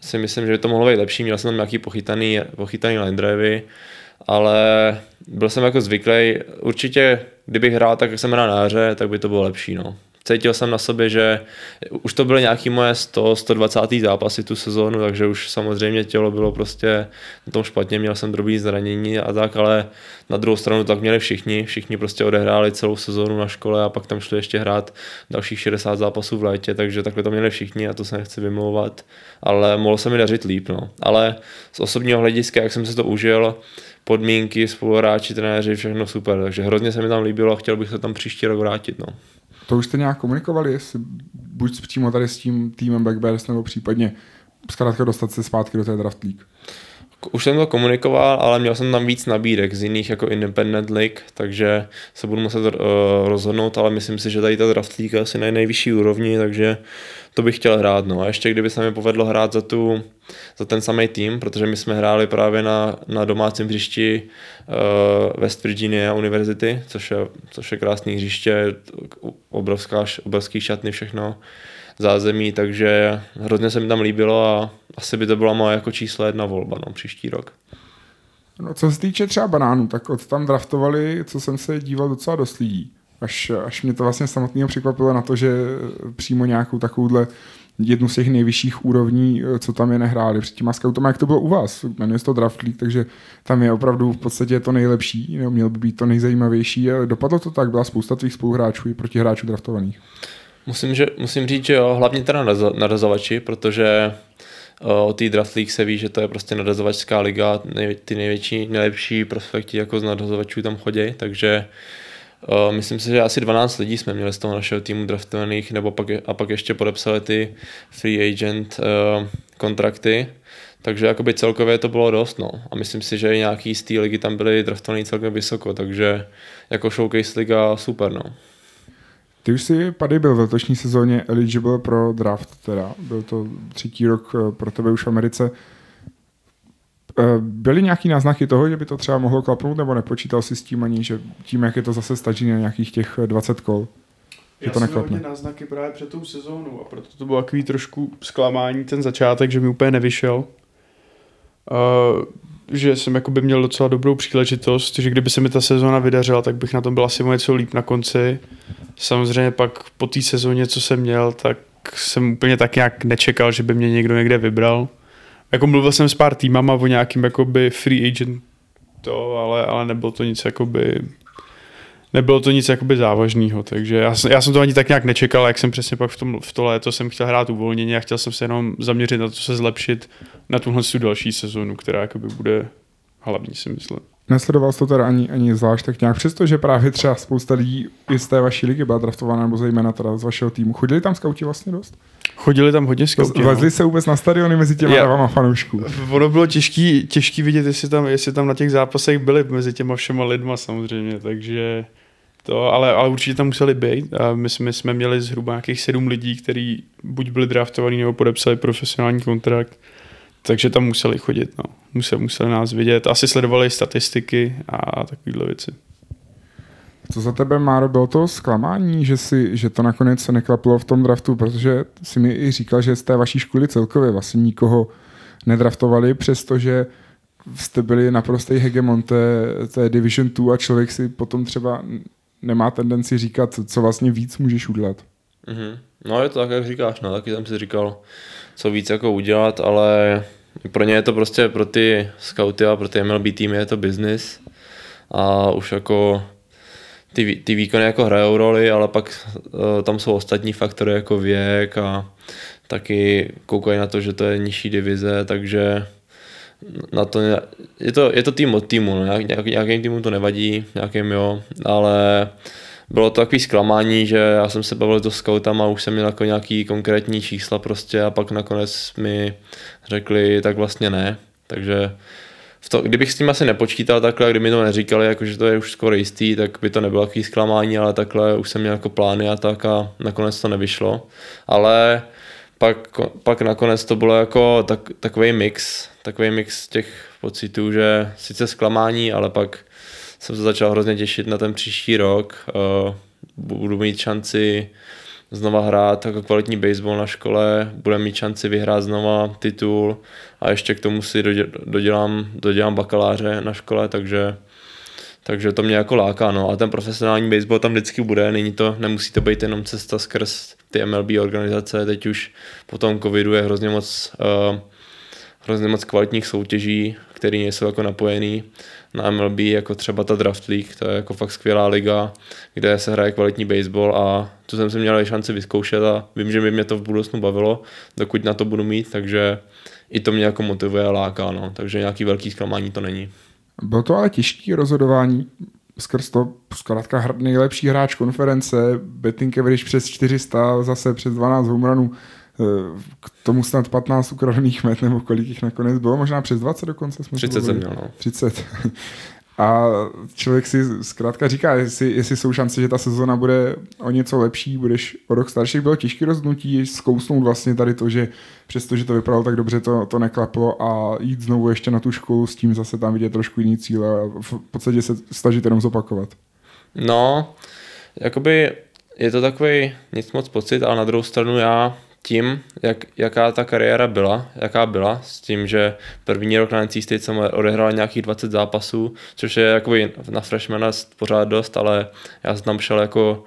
si myslím, že by to mohlo být lepší. Měl jsem tam nějaký pochytaný, pochytaný line drivey, ale byl jsem jako zvyklý. Určitě, kdybych hrál tak, jak jsem hrál na hře, tak by to bylo lepší. No cítil jsem na sobě, že už to byly nějaký moje 100, 120. zápasy tu sezónu, takže už samozřejmě tělo bylo prostě na tom špatně, měl jsem drobný zranění a tak, ale na druhou stranu tak měli všichni, všichni prostě odehráli celou sezónu na škole a pak tam šli ještě hrát dalších 60 zápasů v létě, takže takhle to měli všichni a to se nechci vymlouvat, ale mohlo se mi dařit líp, no. Ale z osobního hlediska, jak jsem se to užil, podmínky, spoluhráči, trenéři, všechno super, takže hrozně se mi tam líbilo a chtěl bych se tam příští rok vrátit, no. To už jste nějak komunikovali, jestli buď přímo tady s tím týmem Backbears, nebo případně zkrátka dostat se zpátky do té draft league? Už jsem to komunikoval, ale měl jsem tam víc nabídek z jiných jako Independent League, takže se budu muset uh, rozhodnout, ale myslím si, že tady ta draft league je asi na nejvyšší úrovni, takže to bych chtěl hrát. No. A ještě kdyby se mi povedlo hrát za, tu, za ten samý tým, protože my jsme hráli právě na, na domácím hřišti uh, West Virginia University, což je, což je krásný hřiště, obrovská, obrovský šatny, všechno zázemí, takže hrozně se mi tam líbilo a asi by to byla moje jako číslo jedna volba no, příští rok. No, co se týče třeba banánů, tak od tam draftovali, co jsem se díval docela dost lidí. Až, až mě to vlastně samotného překvapilo na to, že přímo nějakou takovouhle jednu z těch nejvyšších úrovní, co tam je nehráli před těma scoutama, jak to bylo u vás. Jmenuje se to Draft League, takže tam je opravdu v podstatě to nejlepší, jo, měl by být to nejzajímavější. Dopadlo to tak, byla spousta tvých spoluhráčů i protihráčů draftovaných. Musím, že, musím říct, že jo, hlavně teda narazovači, protože o té Draft League se ví, že to je prostě narazovačská liga, ty největší, nejlepší prospekti jako z narazovačů tam chodí, takže uh, myslím si, že asi 12 lidí jsme měli z toho našeho týmu draftovaných, nebo pak, a pak ještě podepsali ty free agent uh, kontrakty, takže jakoby celkově to bylo dost, no. A myslím si, že i nějaký z té ligy tam byly draftovaný celkem vysoko, takže jako showcase liga super, no. Ty už si, Paddy, byl v letošní sezóně eligible pro draft, teda byl to třetí rok eh, pro tebe už v Americe. Eh, byly nějaký náznaky toho, že by to třeba mohlo klapnout, nebo nepočítal si s tím ani, že tím, jak je to zase staží na nějakých těch 20 kol? Já to neklapne. hodně náznaky právě před tou sezónou a proto to bylo takový trošku zklamání ten začátek, že mi úplně nevyšel. Uh, že jsem jakoby měl docela dobrou příležitost, že kdyby se mi ta sezóna vydařila, tak bych na tom byl asi o něco líp na konci. Samozřejmě pak po té sezóně, co jsem měl, tak jsem úplně tak nějak nečekal, že by mě někdo někde vybral. Jako mluvil jsem s pár týmama o nějakým jakoby free agent to, ale, ale nebylo to nic jakoby nebylo to nic jakoby závažného, takže já, jsem- já jsem to ani tak nějak nečekal, jak jsem přesně pak v, tom, v to léto jsem chtěl hrát uvolněně a chtěl jsem se jenom zaměřit na to, se zlepšit na tuhle tu další sezonu, která jakoby bude hlavní, si myslím. Nesledoval jsi to teda ani, ani zvlášť tak nějak, přestože právě třeba spousta lidí i z té vaší ligy byla draftovaná, nebo zejména teda z vašeho týmu. Chodili tam skauti vlastně dost? Chodili tam hodně skauti. no. Vlezli se vůbec na stadiony mezi těma davama fanoušků. Ono bylo těžký, těžký vidět, jestli tam, jestli tam na těch zápasech byli mezi těma všema lidma samozřejmě, takže to, ale, ale určitě tam museli být a my jsme, jsme měli zhruba nějakých sedm lidí, kteří buď byli draftovaní nebo podepsali profesionální kontrakt, takže tam museli chodit, no. Museli, museli nás vidět, asi sledovali statistiky a takovéhle věci. Co za tebe, Máro, bylo to zklamání, že, si, že to nakonec se neklaplo v tom draftu, protože si mi i říkal, že z té vaší školy celkově vlastně nikoho nedraftovali, přestože jste byli naprostý hegemon té, té Division 2 a člověk si potom třeba nemá tendenci říkat, co vlastně víc můžeš udělat. Mhm. No je to tak, jak říkáš, no, taky jsem si říkal, co víc jako udělat, ale pro ně je to prostě pro ty scouty a pro ty MLB týmy je to business a už jako ty, ty výkony jako hrajou roli, ale pak uh, tam jsou ostatní faktory jako věk a taky koukají na to, že to je nižší divize, takže na to, je to, je to tým od týmu, no. Nějak, nějak, nějakým týmům to nevadí, nějakým jo, ale bylo to takový zklamání, že já jsem se bavil to scoutama, už jsem měl jako nějaký konkrétní čísla prostě a pak nakonec mi řekli, tak vlastně ne, takže v to, kdybych s tím asi nepočítal takhle, kdyby mi to neříkali, jako že to je už skoro jistý, tak by to nebylo takový zklamání, ale takhle už jsem měl jako plány a tak a nakonec to nevyšlo. Ale pak, pak nakonec to bylo jako tak, takový mix, takový mix těch pocitů, že sice zklamání, ale pak jsem se začal hrozně těšit na ten příští rok. Uh, budu mít šanci znova hrát jako kvalitní baseball na škole, budeme mít šanci vyhrát znova titul a ještě k tomu si dodě- dodělám, dodělám bakaláře na škole, takže takže to mě jako láká, no. A ten profesionální baseball tam vždycky bude, není to, nemusí to být jenom cesta skrz ty MLB organizace, teď už po tom covidu je hrozně moc, uh, hrozně moc kvalitních soutěží, které nejsou jako napojený na MLB, jako třeba ta Draft League, to je jako fakt skvělá liga, kde se hraje kvalitní baseball a tu jsem si měl i šanci vyzkoušet a vím, že by mě to v budoucnu bavilo, dokud na to budu mít, takže i to mě jako motivuje a láká, no. takže nějaký velký zklamání to není. Bylo to ale těžké rozhodování, skrz to zkrátka nejlepší hráč konference, betting average přes 400, zase přes 12 home runů, eh, k tomu snad 15 ukradených met, nebo kolik jich nakonec bylo, možná přes 20 dokonce jsme 30 jsem měl, no. 30. *laughs* A člověk si zkrátka říká, jestli, jestli jsou šance, že ta sezona bude o něco lepší, budeš o rok starší. Bylo těžké rozhodnutí zkousnout vlastně tady to, že přestože to vypadalo tak dobře, to, to neklaplo a jít znovu ještě na tu školu s tím zase tam vidět trošku jiný cíle a v podstatě se snažit jenom zopakovat. No, jakoby je to takový nic moc pocit, ale na druhou stranu já tím, jak, jaká ta kariéra byla, jaká byla, s tím, že první rok na NC State jsem odehrál nějakých 20 zápasů, což je jakoby na freshmana pořád dost, ale já jsem tam šel jako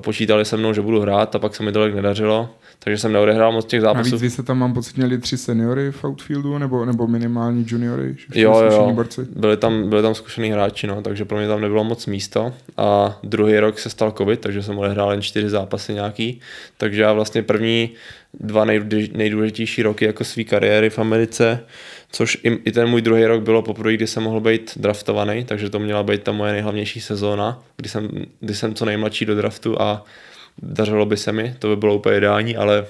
počítali se mnou, že budu hrát a pak se mi tolik nedařilo, takže jsem neodehrál moc těch zápasů. Navíc vy jste tam, mám pocit, měli tři seniory v outfieldu, nebo, nebo minimální juniory, že Jo, jo, borci. byli tam, byli tam zkušený hráči, no, takže pro mě tam nebylo moc místo a druhý rok se stal covid, takže jsem odehrál jen čtyři zápasy nějaký, takže já vlastně první dva nejdůlež- nejdůležitější roky jako své kariéry v Americe, což i, i ten můj druhý rok bylo poprvé, kdy jsem mohl být draftovaný, takže to měla být ta moje nejhlavnější sezóna, kdy jsem, kdy jsem co nejmladší do draftu a dařilo by se mi, to by bylo úplně ideální, ale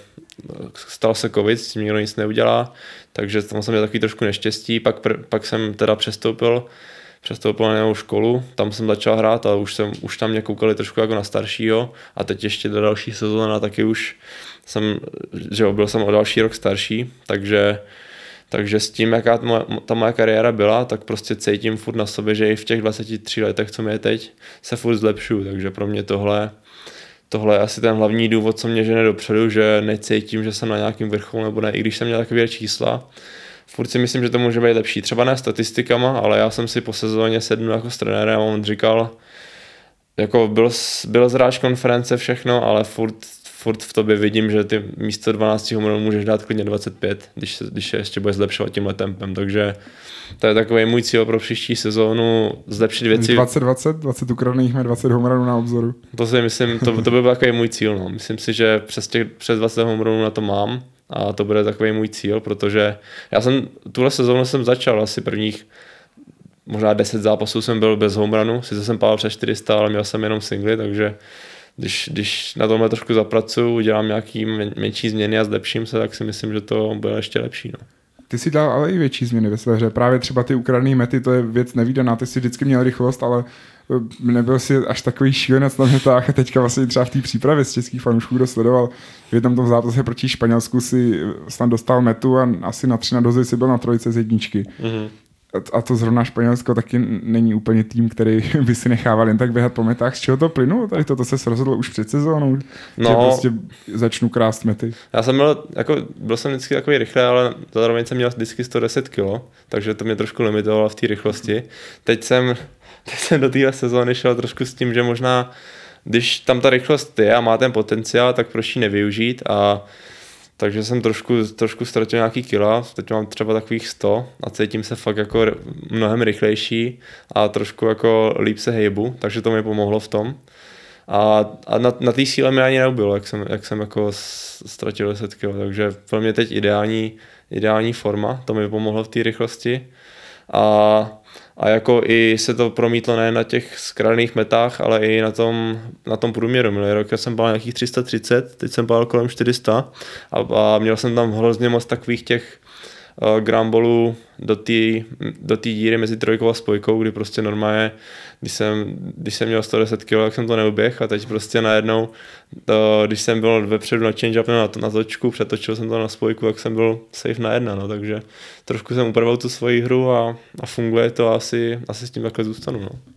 stal se covid, s tím nikdo nic neudělá, takže tam jsem měl takový trošku neštěstí, pak, pr- pak jsem teda přestoupil přestoupil na jinou školu, tam jsem začal hrát, ale už, jsem, už tam mě koukali trošku jako na staršího a teď ještě do další sezóna taky už jsem, že jo, byl jsem o další rok starší, takže takže s tím, jaká ta moje, ta moje kariéra byla, tak prostě cítím furt na sobě, že i v těch 23 letech, co mi je teď, se furt zlepšuju, takže pro mě tohle tohle je asi ten hlavní důvod, co mě žene dopředu, že necítím, že jsem na nějakém vrcholu nebo ne, i když jsem měl takové čísla. Furt si myslím, že to může být lepší. Třeba ne statistikama, ale já jsem si po sezóně sednul jako s trenérem a on říkal, jako byl, byl zráč konference všechno, ale furt, furt v tobě vidím, že ty místo 12 homerů můžeš dát klidně 25, když se, když se ještě bude zlepšovat tímhle tempem, takže to je takový můj cíl pro příští sezónu, zlepšit věci. 2020, 20 ukradených 20 homerů na obzoru. To si myslím, to, to by byl takový můj cíl, no. Myslím si, že přes, těch, přes 20 homerů na to mám a to bude takový můj cíl, protože já jsem, tuhle sezónu jsem začal asi prvních možná 10 zápasů jsem byl bez homerunu, sice jsem pál přes 400, ale měl jsem jenom singly, takže když, když na tomhle trošku zapracuju, udělám nějaký menší změny a zlepším se, tak si myslím, že to bude ještě lepší. No. Ty si dal ale i větší změny ve své hře. Právě třeba ty ukradené mety, to je věc nevýdaná. Ty si vždycky měl rychlost, ale eh, nebyl si až takový šílenec na metách a teďka vlastně třeba v té přípravě z českých fanoušků, kdo sledoval v jednom tom zápase proti Španělsku si snad dostal metu a asi na tři na dozy si byl na trojce z jedničky. Mm-hmm a to zrovna Španělsko taky není úplně tým, který *laughs* by si nechával jen tak běhat po metách. Z čeho to plynulo? Tady toto se rozhodl už před sezónou, no, že prostě začnu krást mety. Já jsem byl, jako, byl jsem vždycky takový rychlý, ale zároveň jsem měl vždycky 110 kg, takže to mě trošku limitovalo v té rychlosti. Teď jsem, *laughs* teď jsem do téhle sezóny šel trošku s tím, že možná když tam ta rychlost je a má ten potenciál, tak proč ji nevyužít a takže jsem trošku, trošku ztratil nějaký kila, teď mám třeba takových 100 a cítím se fakt jako mnohem rychlejší a trošku jako líp se hejbu, takže to mi pomohlo v tom. A, a na, na té síle mi ani neubylo, jak jsem, jak jsem jako ztratil 10 kg, takže pro mě teď ideální, ideální forma, to mi pomohlo v té rychlosti. A a jako i se to promítlo ne na těch skradených metách, ale i na tom, na tom průměru. Minulý rok já jsem bál nějakých 330, teď jsem bál kolem 400 a, a měl jsem tam hrozně moc takových těch uh, grambolů do té do díry mezi trojkou a spojkou, kdy prostě normálně, když jsem, když jsem měl 110 kg, tak jsem to neuběh a teď prostě najednou, to, když jsem byl vepředu na change up na, na točku, přetočil jsem to na spojku, tak jsem byl safe na jedna, no, takže trošku jsem upravil tu svoji hru a, a funguje to a asi, asi s tím takhle zůstanu. No.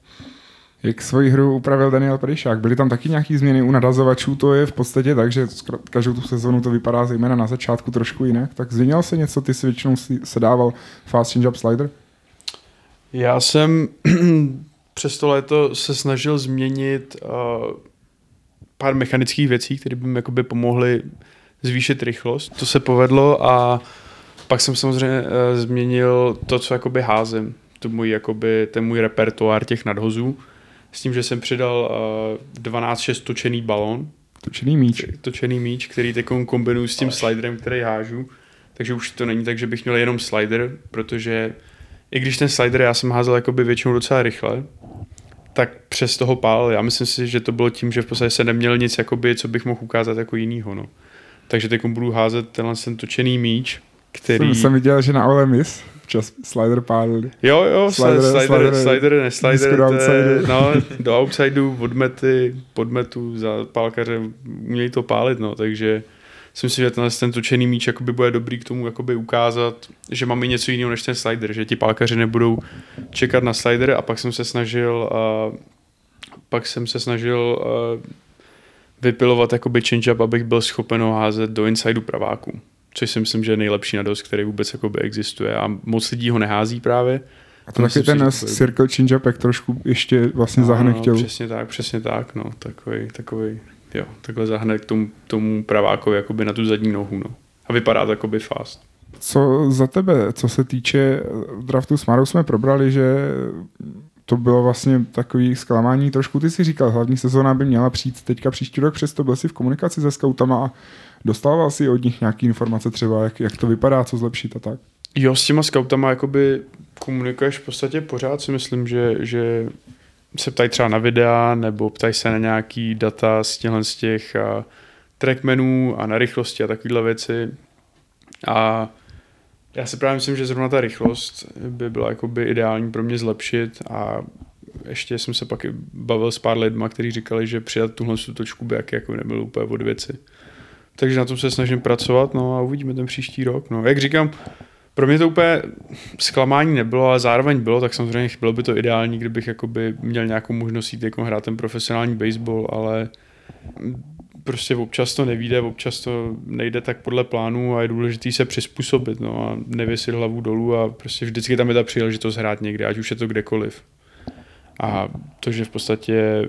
Jak svoji hru upravil Daniel Pryšák? Byly tam taky nějaké změny u nadazovačů? To je v podstatě tak, že každou tu sezonu to vypadá zejména na začátku trošku jinak. Tak změnil se něco? Ty si většinou se dával fast change up slider? Já jsem *clears throat* přes to léto se snažil změnit uh, pár mechanických věcí, které by mi pomohly zvýšit rychlost. To se povedlo a pak jsem samozřejmě uh, změnil to, co jakoby házím. To můj, jakoby, ten můj repertoár těch nadhozů s tím, že jsem přidal uh, 12-6 točený balon. Točený míč. Točený míč, který teď kombinuju s tím sliderem, který hážu. Takže už to není tak, že bych měl jenom slider, protože i když ten slider já jsem házel jakoby většinou docela rychle, tak přes toho pál. Já myslím si, že to bylo tím, že v podstatě se neměl nic, jakoby, co bych mohl ukázat jako jinýho. No. Takže teď budu házet tenhle ten točený míč, který... Jsem, jsem viděl, že na Ole Miss Čas slider pálili. Jo, jo, slider, slider, slider, slider ne slider, outside. no, do outsideu, odmety, podmetu, za pálkaře umějí to pálit, no, takže si myslím, že ten, ten točený míč jakoby bude dobrý k tomu jakoby ukázat, že máme něco jiného než ten slider, že ti pálkaři nebudou čekat na slider a pak jsem se snažil uh, pak jsem se snažil uh, vypilovat jakoby change-up, abych byl schopen ho házet do insideu praváků což si myslím, že je nejlepší nadost, který vůbec jakoby existuje a moc lidí ho nehází právě. A to taky ten si, circle change-up, jak trošku ještě vlastně no, zahne no, Přesně tak, přesně tak, no, takový, takový, jo, takhle zahne k tomu, tomu pravákovi jakoby na tu zadní nohu, no. A vypadá to jakoby fast. Co za tebe, co se týče draftu s Marou jsme probrali, že to bylo vlastně takový zklamání trošku. Ty si říkal, hlavní sezóna by měla přijít teďka příští rok, přesto byl si v komunikaci se scoutama a Dostával si od nich nějaké informace třeba, jak, jak to vypadá, co zlepšit a tak? Jo, s těma scoutama jakoby komunikuješ v podstatě pořád si myslím, že, že se ptají třeba na videa nebo ptají se na nějaký data z těchhle z těch a, trackmenů a na rychlosti a takovéhle věci. A Já si právě myslím, že zrovna ta rychlost by byla jakoby ideální pro mě zlepšit a ještě jsem se pak bavil s pár lidma, kteří říkali, že přidat tuhle točku by jak, jako nebyl úplně od věci. Takže na tom se snažím pracovat, no a uvidíme ten příští rok. No, jak říkám, pro mě to úplně zklamání nebylo, ale zároveň bylo, tak samozřejmě bylo by to ideální, kdybych jakoby měl nějakou možnost jít jako hrát ten profesionální baseball, ale prostě občas to nevíde, občas to nejde tak podle plánu a je důležité se přizpůsobit no, a nevěsit hlavu dolů a prostě vždycky tam je ta příležitost hrát někde, ať už je to kdekoliv. A to, že v podstatě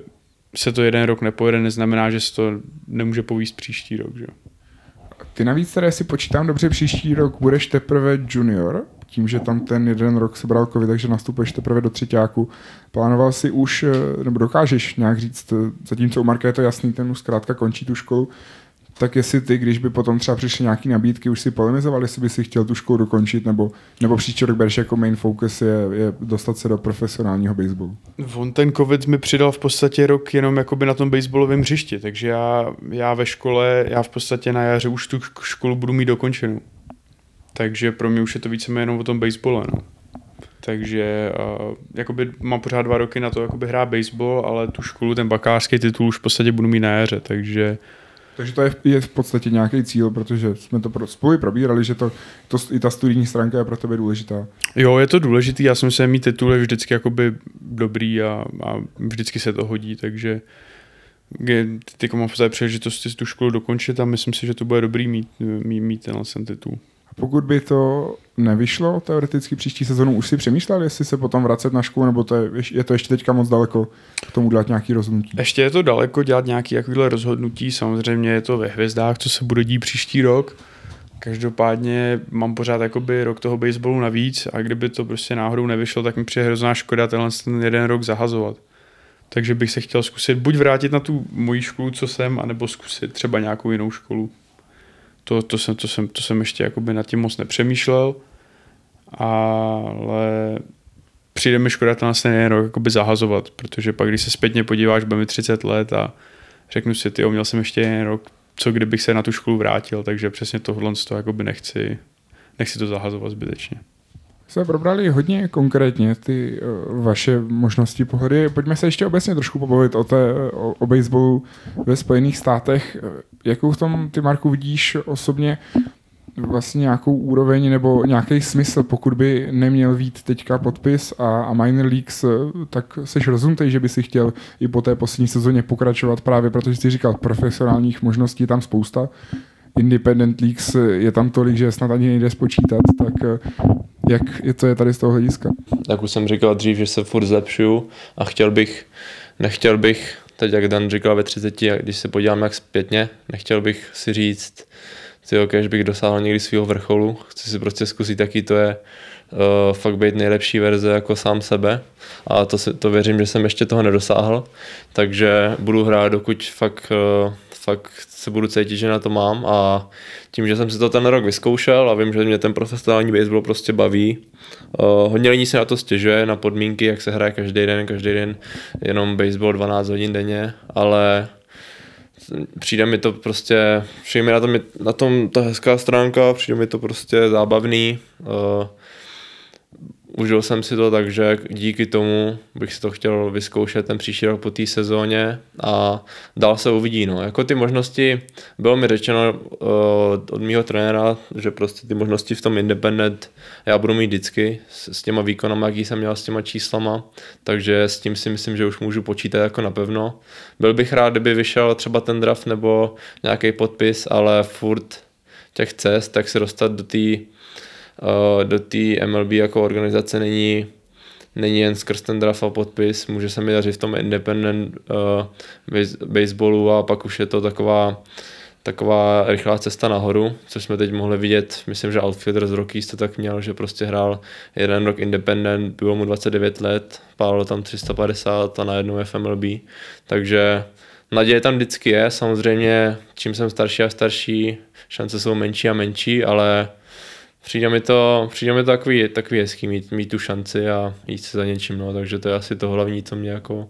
se to jeden rok nepojede, neznamená, že se to nemůže povíst příští rok. Že? Ty navíc teda, si počítám dobře, příští rok budeš teprve junior, tím, že tam ten jeden rok se bral covid, takže nastupuješ teprve do třetíku. Plánoval si už, eh, nebo dokážeš nějak říct, eh, zatímco u Marka je to jasný, ten už zkrátka končí tu školu, tak jestli ty, když by potom třeba přišly nějaké nabídky, už si polemizoval, jestli by si chtěl tu školu dokončit, nebo, nebo příští rok bereš jako main focus je, je dostat se do profesionálního baseballu? On ten covid mi přidal v podstatě rok jenom jakoby na tom baseballovém hřišti, takže já, já ve škole, já v podstatě na jaře už tu školu budu mít dokončenou. Takže pro mě už je to víceméně jenom o tom baseball, no. Takže uh, jakoby mám pořád dva roky na to jakoby hrát baseball, ale tu školu, ten bakářský titul už v podstatě budu mít na jaře, takže takže to je, je v podstatě nějaký cíl, protože jsme to pro, spolu probírali, že to, to, i ta studijní stránka je pro tebe důležitá. Jo, je to důležitý, já jsem se mít titul je vždycky jakoby dobrý a, a vždycky se to hodí, takže teď mám v příležitosti tu školu dokončit a myslím si, že to bude dobrý mít, mít, mít tenhle ten titul. Pokud by to nevyšlo teoreticky příští sezonu, už si přemýšlel, jestli se potom vracet na školu, nebo to je, je to ještě teďka moc daleko k tomu dělat nějaký rozhodnutí? Ještě je to daleko dělat nějaké rozhodnutí, samozřejmě je to ve hvězdách, co se bude dít příští rok. Každopádně mám pořád jakoby rok toho baseballu navíc a kdyby to prostě náhodou nevyšlo, tak mi přijde hrozná škoda tenhle ten jeden rok zahazovat. Takže bych se chtěl zkusit buď vrátit na tu moji školu, co jsem, anebo zkusit třeba nějakou jinou školu to, to, jsem, to, jsem, to jsem ještě jakoby nad tím moc nepřemýšlel, ale přijde mi škoda ten jeden rok jakoby zahazovat, protože pak, když se zpětně podíváš, bude mi 30 let a řeknu si, ty měl jsem ještě jeden rok, co kdybych se na tu školu vrátil, takže přesně tohle to jakoby nechci, nechci to zahazovat zbytečně jsme probrali hodně konkrétně ty uh, vaše možnosti pohody. Pojďme se ještě obecně trošku pobavit o, té, o, o baseballu ve Spojených státech. Jakou v tom ty, Marku, vidíš osobně vlastně nějakou úroveň nebo nějaký smysl, pokud by neměl vít teďka podpis a, a minor leagues, tak seš rozumtej, že by si chtěl i po té poslední sezóně pokračovat právě, protože jsi říkal, profesionálních možností je tam spousta. Independent Leagues je tam tolik, že snad ani nejde spočítat, tak jak je to je tady z toho hlediska? Jak už jsem říkal dřív, že se furt zlepšuju a chtěl bych, nechtěl bych, teď jak Dan říkal ve 30, když se podívám jak zpětně, nechtěl bych si říct, tyjo, když bych dosáhl někdy svého vrcholu, chci si prostě zkusit, jaký to je uh, fakt být nejlepší verze jako sám sebe. A to, si, to věřím, že jsem ještě toho nedosáhl, takže budu hrát, dokud fakt uh, fakt se budu cítit, že na to mám a tím, že jsem si to ten rok vyzkoušel a vím, že mě ten profesionální baseball prostě baví. Uh, hodně lidí se na to stěžuje, na podmínky, jak se hraje každý den, každý den jenom baseball 12 hodin denně, ale přijde mi to prostě, přijde mi na tom, na tom ta hezká stránka, přijde mi to prostě zábavný. Uh, užil jsem si to, takže díky tomu bych si to chtěl vyzkoušet ten příští rok po té sezóně a dál se uvidí. No. Jako ty možnosti, bylo mi řečeno uh, od mého trenéra, že prostě ty možnosti v tom independent já budu mít vždycky s, s těma výkonama, jaký jsem měl s těma číslama, takže s tím si myslím, že už můžu počítat jako napevno. Byl bych rád, kdyby vyšel třeba ten draft nebo nějaký podpis, ale furt těch cest, tak se dostat do té do té MLB jako organizace není, není jen skrz ten draft a podpis, může se mi dařit v tom independent uh, baseballu a pak už je to taková taková rychlá cesta nahoru, což jsme teď mohli vidět, myslím, že outfielder z Rockies to tak měl, že prostě hrál jeden rok independent, bylo mu 29 let, pálilo tam 350 a najednou FMLB, takže naděje tam vždycky je, samozřejmě čím jsem starší a starší, šance jsou menší a menší, ale přijde mi to, přijde mi to takový, takový hezký mít, mít tu šanci a jít se za něčím, no, takže to je asi to hlavní, co mě jako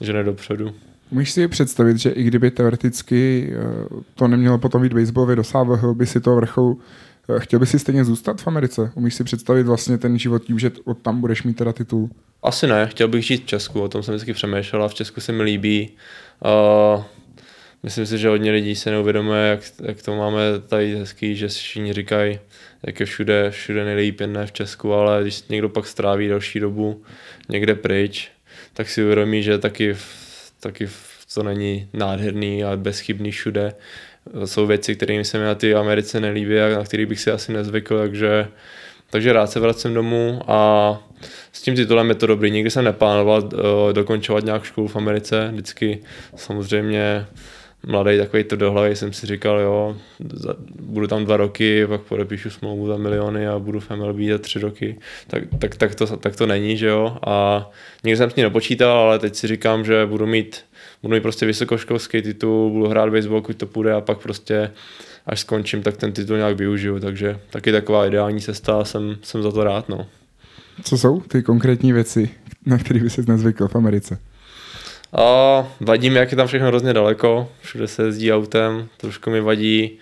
žene dopředu. Můžeš si představit, že i kdyby teoreticky eh, to nemělo potom být baseballově dosáhl by si toho vrcholu Eh, Chtěl bys si stejně zůstat v Americe? Umíš si představit vlastně ten život tím, že od tam budeš mít teda titul? Asi ne, chtěl bych žít v Česku, o tom jsem vždycky přemýšlel a v Česku se mi líbí. Uh, myslím si, že hodně lidí se neuvědomuje, jak, jak to máme tady hezký, že všichni říkají, jak je všude, všude nejlíp, jen ne v Česku, ale když někdo pak stráví další dobu někde pryč, tak si uvědomí, že taky, taky to není nádherný a bezchybný všude. Jsou věci, které se mi na ty Americe nelíbí a na které bych si asi nezvykl, takže, takže rád se vracím domů a s tím titulem je to dobrý. Nikdy jsem neplánoval uh, dokončovat nějak školu v Americe, vždycky samozřejmě mladý takový to do hlavy jsem si říkal, jo, za, budu tam dva roky, pak podepíšu smlouvu za miliony a budu v MLB za tři roky, tak, tak, tak, to, tak to není, že jo, a nikdy jsem s tím nepočítal, ale teď si říkám, že budu mít, budu mít prostě vysokoškolský titul, budu hrát baseball, pokud to půjde a pak prostě až skončím, tak ten titul nějak využiju, takže taky taková ideální cesta a jsem, jsem za to rád, no. Co jsou ty konkrétní věci, na které by se nezvykl v Americe? A vadí mi, jak je tam všechno hrozně daleko, všude se jezdí autem, trošku mi vadí.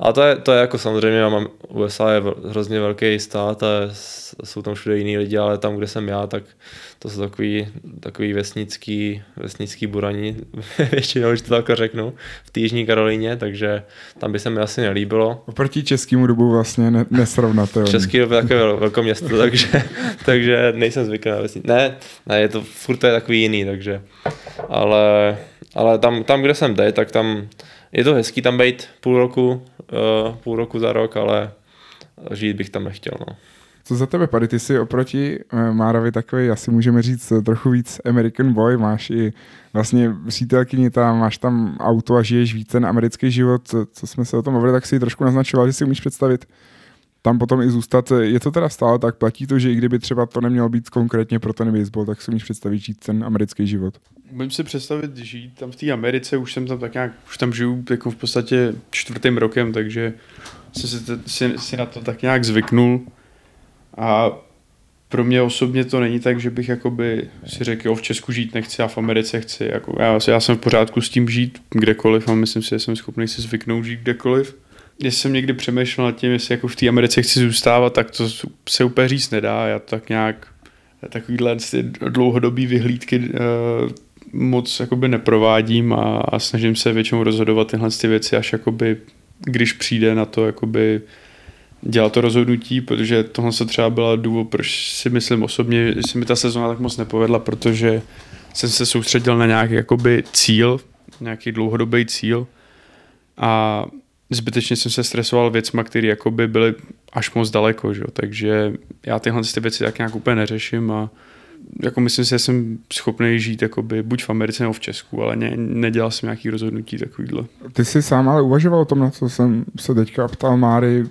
A to je, to je jako samozřejmě, já mám, USA je hrozně velký stát a jsou tam všude jiní lidi, ale tam, kde jsem já, tak to jsou takový, takový vesnický, vesnický buraní, *laughs* většinou, když to tak řeknu, v té Jižní Karolíně, takže tam by se mi asi nelíbilo. Oproti českému dobu vlastně ne, nesrovnatelný. Český dobu je takové *laughs* velké město, takže, takže nejsem zvyklý na vesnici. Ne, ne, je to, furt to je takový jiný, takže, ale, ale tam, tam, kde jsem teď, tak tam je to hezký tam být půl roku, půl roku za rok, ale žít bych tam nechtěl, no. Co za tebe, Pady, ty jsi oproti uh, Márovi takový, asi můžeme říct, trochu víc American boy, máš i vlastně přítelkyni tam, máš tam auto a žiješ víc ten americký život, co, co jsme se o tom mluvili, tak si trošku naznačoval, že si umíš představit tam potom i zůstat. Je to teda stále tak, platí to, že i kdyby třeba to nemělo být konkrétně pro ten baseball, tak si umíš představit žít ten americký život? Můžu si představit žít tam v té Americe, už jsem tam tak nějak, už tam žiju jako v podstatě čtvrtým rokem, takže jsem si, si, si na to tak nějak zvyknul a pro mě osobně to není tak, že bych jakoby si řekl, jo, v Česku žít nechci a v Americe chci. Jako, já, já jsem v pořádku s tím žít kdekoliv a myslím si, že jsem schopný si zvyknout žít kdekoliv. Když jsem někdy přemýšlel nad tím, jestli jako v té Americe chci zůstávat, tak to se úplně říct nedá. Já tak nějak takovýhle dlouhodobý vyhlídky uh, moc jakoby neprovádím a, a snažím se většinou rozhodovat tyhle ty věci, až jakoby, když přijde na to jakoby dělat to rozhodnutí, protože tohle se třeba byla důvod, proč si myslím osobně, že se mi ta sezóna tak moc nepovedla, protože jsem se soustředil na nějaký jakoby cíl, nějaký dlouhodobý cíl a zbytečně jsem se stresoval věcma, které jakoby byly až moc daleko, že? takže já tyhle ty věci tak nějak úplně neřeším a jako myslím si, že jsem schopný žít jakoby buď v Americe nebo v Česku, ale ne, nedělal jsem nějaký rozhodnutí takovýhle. Ty jsi sám ale uvažoval o tom, na co jsem se teďka ptal Máry,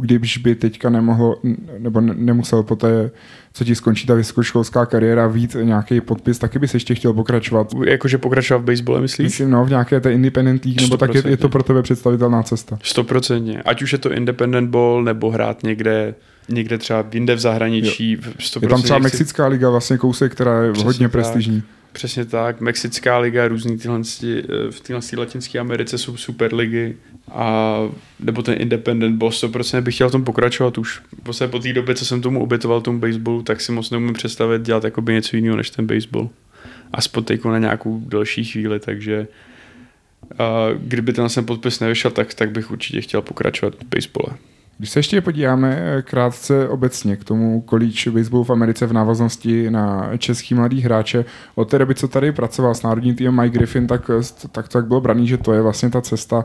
když by teďka nemohl, nebo nemusel po té, co ti skončí ta vysokoškolská kariéra, vít nějaký podpis, taky bys ještě chtěl pokračovat. Jakože pokračovat v baseball, myslíš? Myslím, no, v nějaké té independent league, nebo tak je, je, to pro tebe představitelná cesta. Stoprocentně. Ať už je to independent ball, nebo hrát někde někde třeba jinde v zahraničí. Jo. Je tam třeba Mexická liga, vlastně kousek, která je Přesně hodně tak. prestižní. Přesně tak, Mexická liga, různý tyhle, eh, v téhle latinské Americe jsou super ligy a nebo ten independent boss, 100% bych chtěl v tom pokračovat už. Prostě po té době, co jsem tomu obětoval tomu baseballu, tak si moc neumím představit dělat jakoby něco jiného než ten baseball. A spotejku na nějakou další chvíli, takže a kdyby ten podpis nevyšel, tak, tak bych určitě chtěl pokračovat v basebole. Když se ještě podíváme eh, krátce obecně k tomu kolíč baseballu v Americe v návaznosti na český mladý hráče, od té doby, co tady pracoval s národním týmem Mike Griffin, tak, eh, tak tak bylo braný, že to je vlastně ta cesta.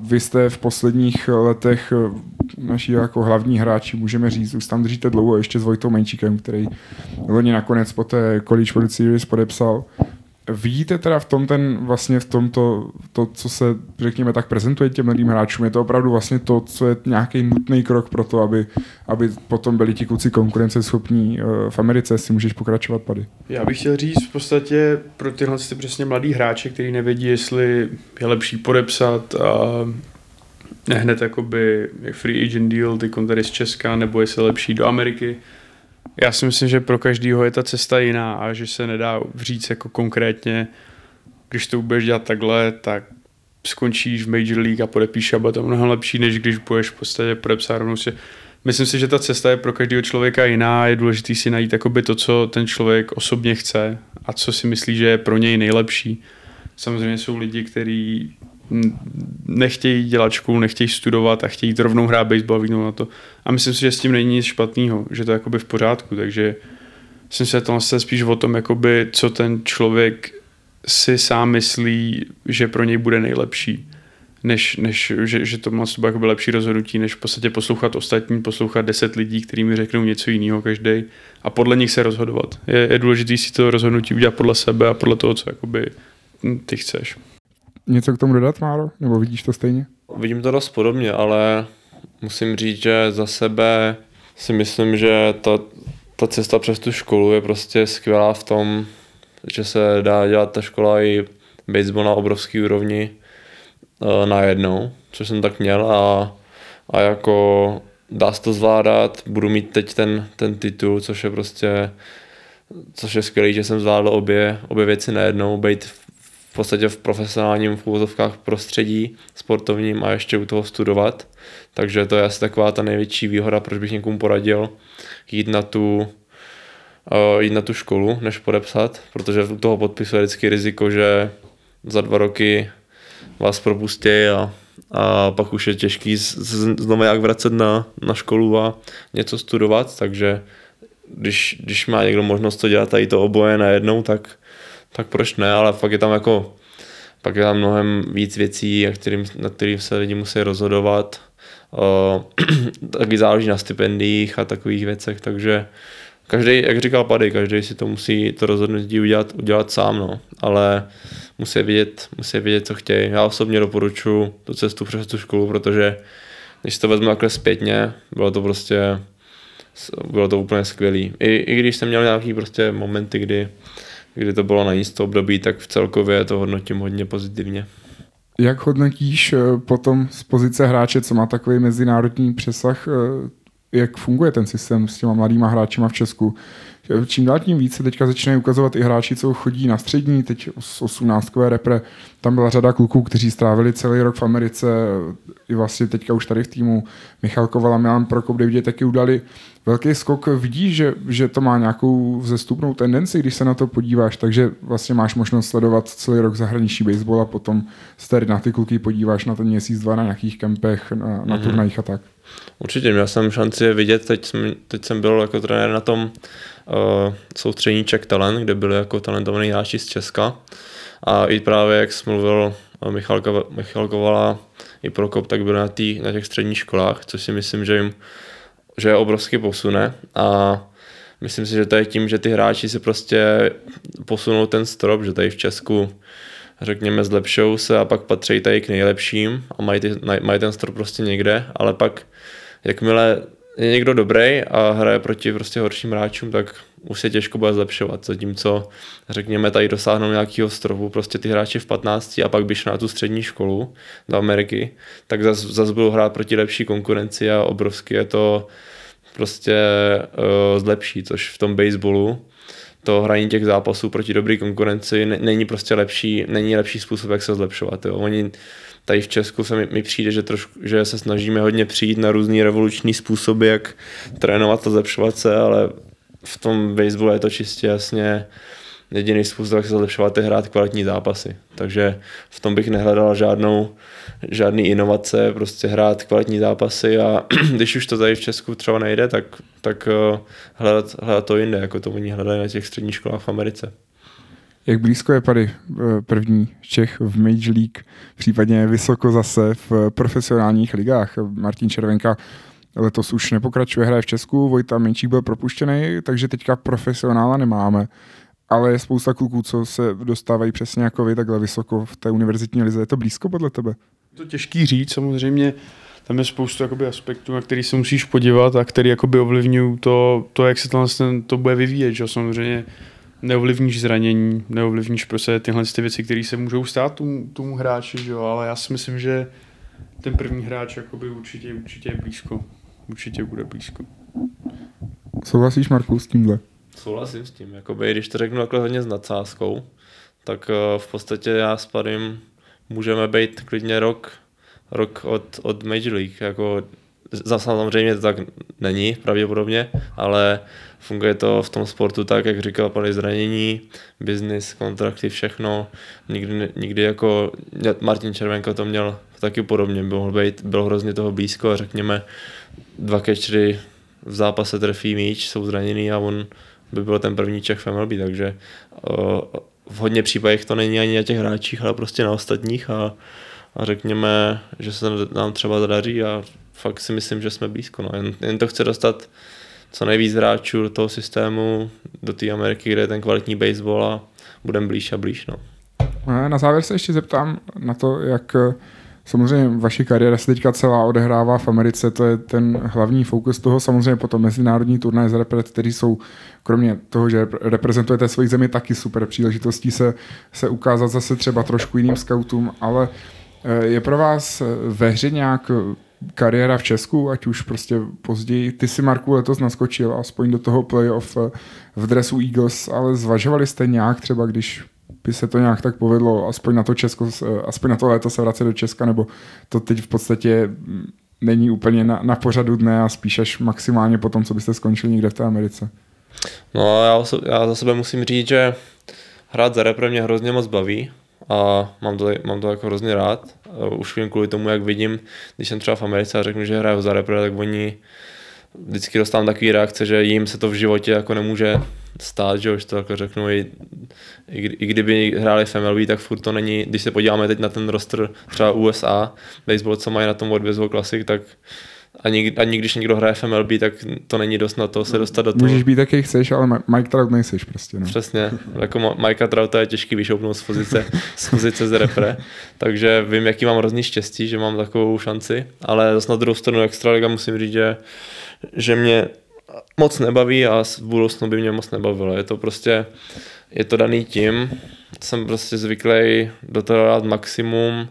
Vy jste v posledních letech eh, naši jako hlavní hráči, můžeme říct, už tam držíte dlouho ještě s Vojtou Menčíkem, který loni nakonec po té World Series podepsal. Vidíte teda v tom ten vlastně v tomto, to, co se řekněme tak prezentuje těm mladým hráčům, je to opravdu vlastně to, co je nějaký nutný krok pro to, aby, aby potom byli ti kluci konkurenceschopní eh, v Americe, si můžeš pokračovat pady. Já bych chtěl říct v podstatě pro tyhle ty přesně mladý hráče, který nevědí, jestli je lepší podepsat a hned jakoby free agent deal, ty tady z Česka, nebo jestli je lepší do Ameriky, já si myslím, že pro každého je ta cesta jiná a že se nedá říct jako konkrétně, když to budeš dělat takhle, tak skončíš v Major League a podepíš a bude to mnohem lepší, než když budeš v podstatě podepsat rovnou si. Myslím si, že ta cesta je pro každého člověka jiná, je důležité si najít to, co ten člověk osobně chce a co si myslí, že je pro něj nejlepší. Samozřejmě jsou lidi, kteří nechtějí dělat školu, nechtějí studovat a chtějí rovnou hrát baseball a na to. A myslím si, že s tím není nic špatného, že to je jakoby v pořádku, takže že to je spíš o tom, jakoby, co ten člověk si sám myslí, že pro něj bude nejlepší. Než, než že, že to má jako lepší rozhodnutí, než v podstatě poslouchat ostatní, poslouchat deset lidí, kteří mi řeknou něco jiného každý a podle nich se rozhodovat. Je, je důležité si to rozhodnutí udělat podle sebe a podle toho, co jakoby ty chceš. Něco k tomu dodat, Máro? Nebo vidíš to stejně? Vidím to dost podobně, ale musím říct, že za sebe si myslím, že ta, ta cesta přes tu školu je prostě skvělá v tom, že se dá dělat ta škola i baseball na obrovský úrovni uh, najednou, což jsem tak měl a, a jako dá se to zvládat, budu mít teď ten, ten titul, což je prostě což je skvělý, že jsem zvládl obě, obě věci najednou, být v podstatě v profesionálním v prostředí sportovním a ještě u toho studovat. Takže to je asi taková ta největší výhoda, proč bych někomu poradil jít na tu uh, jít na tu školu, než podepsat, protože u toho podpisu je vždycky riziko, že za dva roky vás propustí a, a pak už je těžký z, znovu jak vracet na, na školu a něco studovat, takže když, když má někdo možnost to dělat tady to oboje najednou, tak, tak proč ne, ale fakt je tam jako pak je tam mnohem víc věcí, kterým, na kterým se lidi musí rozhodovat. Uh, *clears throat* taky záleží na stipendiích a takových věcech, takže každý, jak říkal Pady, každý si to musí to rozhodnutí udělat, udělat sám, no. ale musí vědět, musí vědět, co chtějí. Já osobně doporučuji tu cestu přes tu školu, protože když to vezmu takhle zpětně, bylo to prostě bylo to úplně skvělý. I, i když jsem měl nějaký prostě momenty, kdy, kdy to bylo na jisto období, tak v celkově to hodnotím hodně pozitivně. Jak hodnotíš eh, potom z pozice hráče, co má takový mezinárodní přesah, eh, jak funguje ten systém s těma mladýma hráčima v Česku. Čím dál tím více teďka začínají ukazovat i hráči, co chodí na střední, teď z 18. repre, tam byla řada kluků, kteří strávili celý rok v Americe, i vlastně teďka už tady v týmu Michal Kovala, Milan Prokop, Davidě taky udali velký skok. Vidíš, že, že to má nějakou vzestupnou tendenci, když se na to podíváš, takže vlastně máš možnost sledovat celý rok zahraniční baseball a potom se tady na ty kluky podíváš na ten měsíc, dva na nějakých kempech, na, na mm-hmm. turnajích a tak. Určitě, měl jsem šanci je vidět, teď jsem, teď jsem byl jako trenér na tom uh, soustřední Czech Talent, kde byli jako talentovaní hráči z Česka a i právě, jak jsem mluvil uh, Michal, Michal Kovala i Prokop, tak byli na, tý, na těch středních školách, což si myslím, že jim že je obrovsky posune a myslím si, že to je tím, že ty hráči si prostě posunou ten strop, že tady v Česku řekněme, zlepšou se a pak patří tady k nejlepším a mají, ty, mají ten strop prostě někde, ale pak jakmile je někdo dobrý a hraje proti prostě horším hráčům, tak už se těžko bude zlepšovat. Zatímco, řekněme, tady dosáhnou nějakého stropu, prostě ty hráči v 15 a pak byš na tu střední školu do Ameriky, tak zase zas budou hrát proti lepší konkurenci a obrovsky je to prostě uh, zlepší, což v tom baseballu to hraní těch zápasů proti dobré konkurenci není prostě lepší, není lepší způsob, jak se zlepšovat. Jo. Oni tady v Česku se mi, mi přijde, že, trošku, že se snažíme hodně přijít na různý revoluční způsoby, jak trénovat a zlepšovat se, ale v tom baseballu je to čistě jasně jediný způsob, jak se zlepšovat, je hrát kvalitní zápasy. Takže v tom bych nehledal žádnou, žádný inovace, prostě hrát kvalitní zápasy a *clears throat* když už to tady v Česku třeba nejde, tak, tak eh, hledat, hledat to jinde, jako to oni hledají na těch středních školách v Americe. Jak blízko je tady eh, první Čech v Major League, případně vysoko zase v profesionálních ligách? Martin Červenka letos už nepokračuje, hraje v Česku, Vojta Menčík byl propuštěný, takže teďka profesionála nemáme. Ale je spousta kluků, co se dostávají přesně jako vy, takhle vysoko v té univerzitní lize. Je to blízko podle tebe? Je to těžký říct, samozřejmě tam je spoustu jakoby, aspektů, na který se musíš podívat a který jakoby ovlivňují to, to, jak se to, to bude vyvíjet. Že? Samozřejmě neovlivníš zranění, neovlivníš prostě tyhle ty věci, které se můžou stát tomu, tomu hráči, že ale já si myslím, že ten první hráč jakoby určitě, určitě je blízko. Určitě bude blízko. Souhlasíš, Marku, s tímhle? Souhlasím s tím. Jakoby, když to řeknu takhle hodně s nadsázkou, tak uh, v podstatě já spadím můžeme být klidně rok, rok od, od Major League, jako Zase samozřejmě to tak není pravděpodobně, ale funguje to v tom sportu tak, jak říkal, pali zranění, business, kontrakty, všechno. Nikdy, nikdy jako Martin Červenko to měl taky podobně, byl, být, byl hrozně toho blízko a řekněme dva catchery v zápase trefí míč, jsou zraněný a on by byl ten první Čech v MLB, takže v hodně případech to není ani na těch hráčích, ale prostě na ostatních a, a řekněme, že se nám třeba zadaří a fakt si myslím, že jsme blízko. No. Jen, jen to chce dostat co nejvíc hráčů do toho systému, do té Ameriky, kde je ten kvalitní baseball a budeme blíž a blíž. No. Na závěr se ještě zeptám na to, jak Samozřejmě vaše kariéra se teďka celá odehrává v Americe, to je ten hlavní fokus toho. Samozřejmě potom mezinárodní turnaje z repret, kteří jsou, kromě toho, že reprezentujete svoji zemi, taky super příležitostí se, se ukázat zase třeba trošku jiným scoutům, ale eh, je pro vás ve hře nějak kariéra v Česku, ať už prostě později. Ty si, Marku, letos naskočil aspoň do toho playoff eh, v dresu Eagles, ale zvažovali jste nějak třeba, když by se to nějak tak povedlo, aspoň na to Česko, eh, aspoň na to léto se vracet do Česka, nebo to teď v podstatě mm, není úplně na, na pořadu dne a spíš až maximálně po tom, co byste skončili někde v té Americe. No já, já za sebe musím říct, že hrát za repre mě hrozně moc baví a mám to, mám to jako hrozně rád. Už jen kvůli tomu, jak vidím, když jsem třeba v Americe a řeknu, že hraju za repre, tak oni vždycky dostávám takový reakce, že jim se to v životě jako nemůže stát, že už to jako řeknu, i, i, i kdyby hráli v MLB, tak furt to není, když se podíváme teď na ten roster třeba USA, baseball, co mají na tom Baseball Classic, tak ani, ani když někdo hraje v MLB, tak to není dost na to se dostat do toho. Můžeš být jaký chceš, ale Mike Trout nejseš prostě. No. Přesně, jako Mike Trouta je těžký vyšoupnout z pozice, z pozice z repre, takže vím, jaký mám hrozný štěstí, že mám takovou šanci, ale zase na druhou stranu Extraliga musím říct, že, že mě moc nebaví a v budoucnu by mě moc nebavilo. Je to prostě, je to daný tím, jsem prostě zvyklý do toho dát maximum,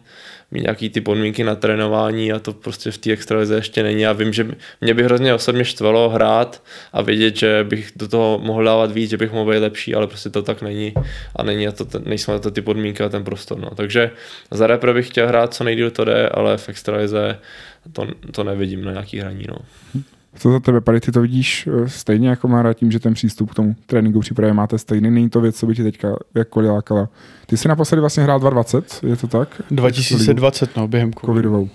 mít nějaký ty podmínky na trénování a to prostě v té extralize ještě není. Já vím, že mě by hrozně osobně štvalo hrát a vědět, že bych do toho mohl dávat víc, že bych mohl být lepší, ale prostě to tak není a není to, nejsou na to ty podmínky a ten prostor. No. Takže za repre bych chtěl hrát co nejdíl to jde, ale v extralize to, to nevidím na nějaký hraní. No. Co za tebe, Pady, ty to vidíš eh, stejně jako Mára tím, že ten přístup k tomu tréninku přípravě máte stejný, není to věc, co by ti teďka jakkoliv lákala. Ty jsi naposledy vlastně hrál 2020, je to tak? 2020, no, během covidovou.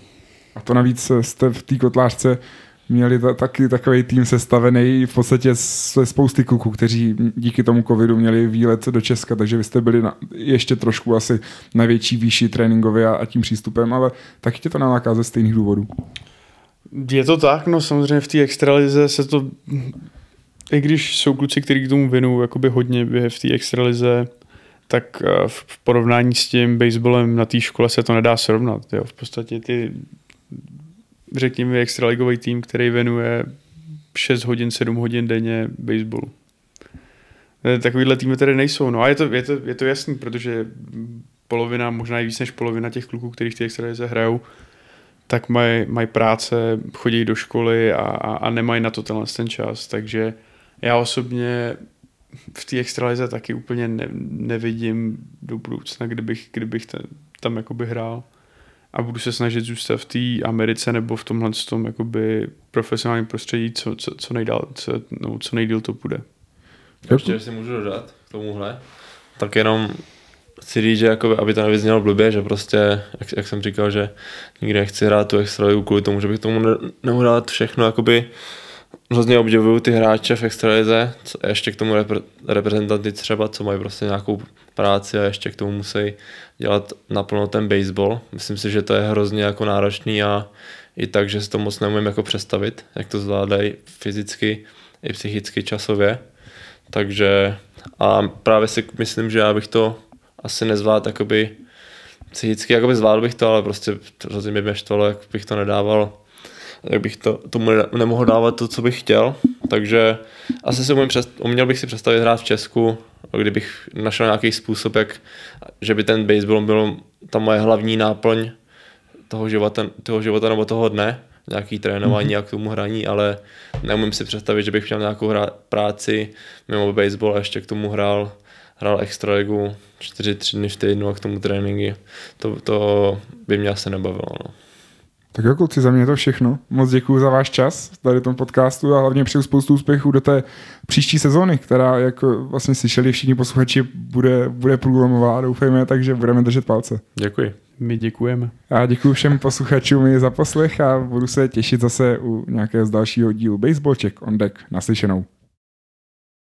A to navíc eh, jste v té kotlářce měli ta, taky takový tým sestavený v podstatě se spousty kluků, kteří díky tomu covidu měli výlet do Česka, takže vy jste byli na, ještě trošku asi na větší výši tréninkově a, a tím přístupem, ale taky tě to naláká ze stejných důvodů. Je to tak, no samozřejmě v té extralize se to, i když jsou kluci, kteří k tomu věnují jakoby hodně v té extralize, tak eh, v porovnání s tím baseballem na té škole se to nedá srovnat. Jo. V podstatě ty, řekněme, extraligový tým, který věnuje 6 hodin, 7 hodin denně baseballu. Eh, takovýhle týmy tady nejsou. No a je to, je to, je to jasný, protože polovina, možná i víc než polovina těch kluků, kteří v té extralize hrajou, tak mají maj práce, chodí do školy a, a, a nemají na to tenhle ten čas, takže já osobně v té extralize taky úplně ne, nevidím do budoucna, kdybych, kdybych ten, tam jakoby hrál a budu se snažit zůstat v té Americe nebo v tomhle tom jakoby profesionálním prostředí, co, co, co, nejdál, co, no, co nejdíl to bude. Ještě, si můžu dodat k tomuhle, tak jenom chci říct, že jako, aby to nevyznělo blbě, že prostě, jak, jak jsem říkal, že nikdy nechci hrát tu extraligu kvůli tomu, že bych tomu ne, nemohl dát všechno, jakoby hrozně obdivuju ty hráče v extralize, co, ještě k tomu repre, reprezentanty třeba, co mají prostě nějakou práci a ještě k tomu musí dělat naplno ten baseball. Myslím si, že to je hrozně jako náročný a i tak, že si to moc nemůžu jako představit, jak to zvládají fyzicky i psychicky časově. Takže a právě si myslím, že já bych to asi nezvlád, jakoby psychicky, jakoby zvládl bych to, ale prostě by mě štvalo, jak bych to nedával, jak bych to, tomu nemohl dávat to, co bych chtěl, takže asi si umím přest, uměl bych si představit hrát v Česku, kdybych našel nějaký způsob, jak, že by ten baseball byl ta moje hlavní náplň toho života, toho života nebo toho dne, nějaký trénování mm-hmm. a k tomu hraní, ale neumím si představit, že bych měl nějakou hra, práci mimo baseball a ještě k tomu hrál hrál extraligu 4-3 dny v týdnu a k tomu tréninky. To, to by mě asi nebavilo. No. Tak jo, kluci, za mě je to všechno. Moc děkuji za váš čas tady v tom podcastu a hlavně přeju spoustu úspěchů do té příští sezóny, která, jak vlastně slyšeli všichni posluchači, bude, bude průlomová, doufejme, takže budeme držet palce. Děkuji. My děkujeme. A děkuji všem posluchačům i za poslech a budu se těšit zase u nějakého z dalšího dílu Baseballček on deck. Naslyšenou.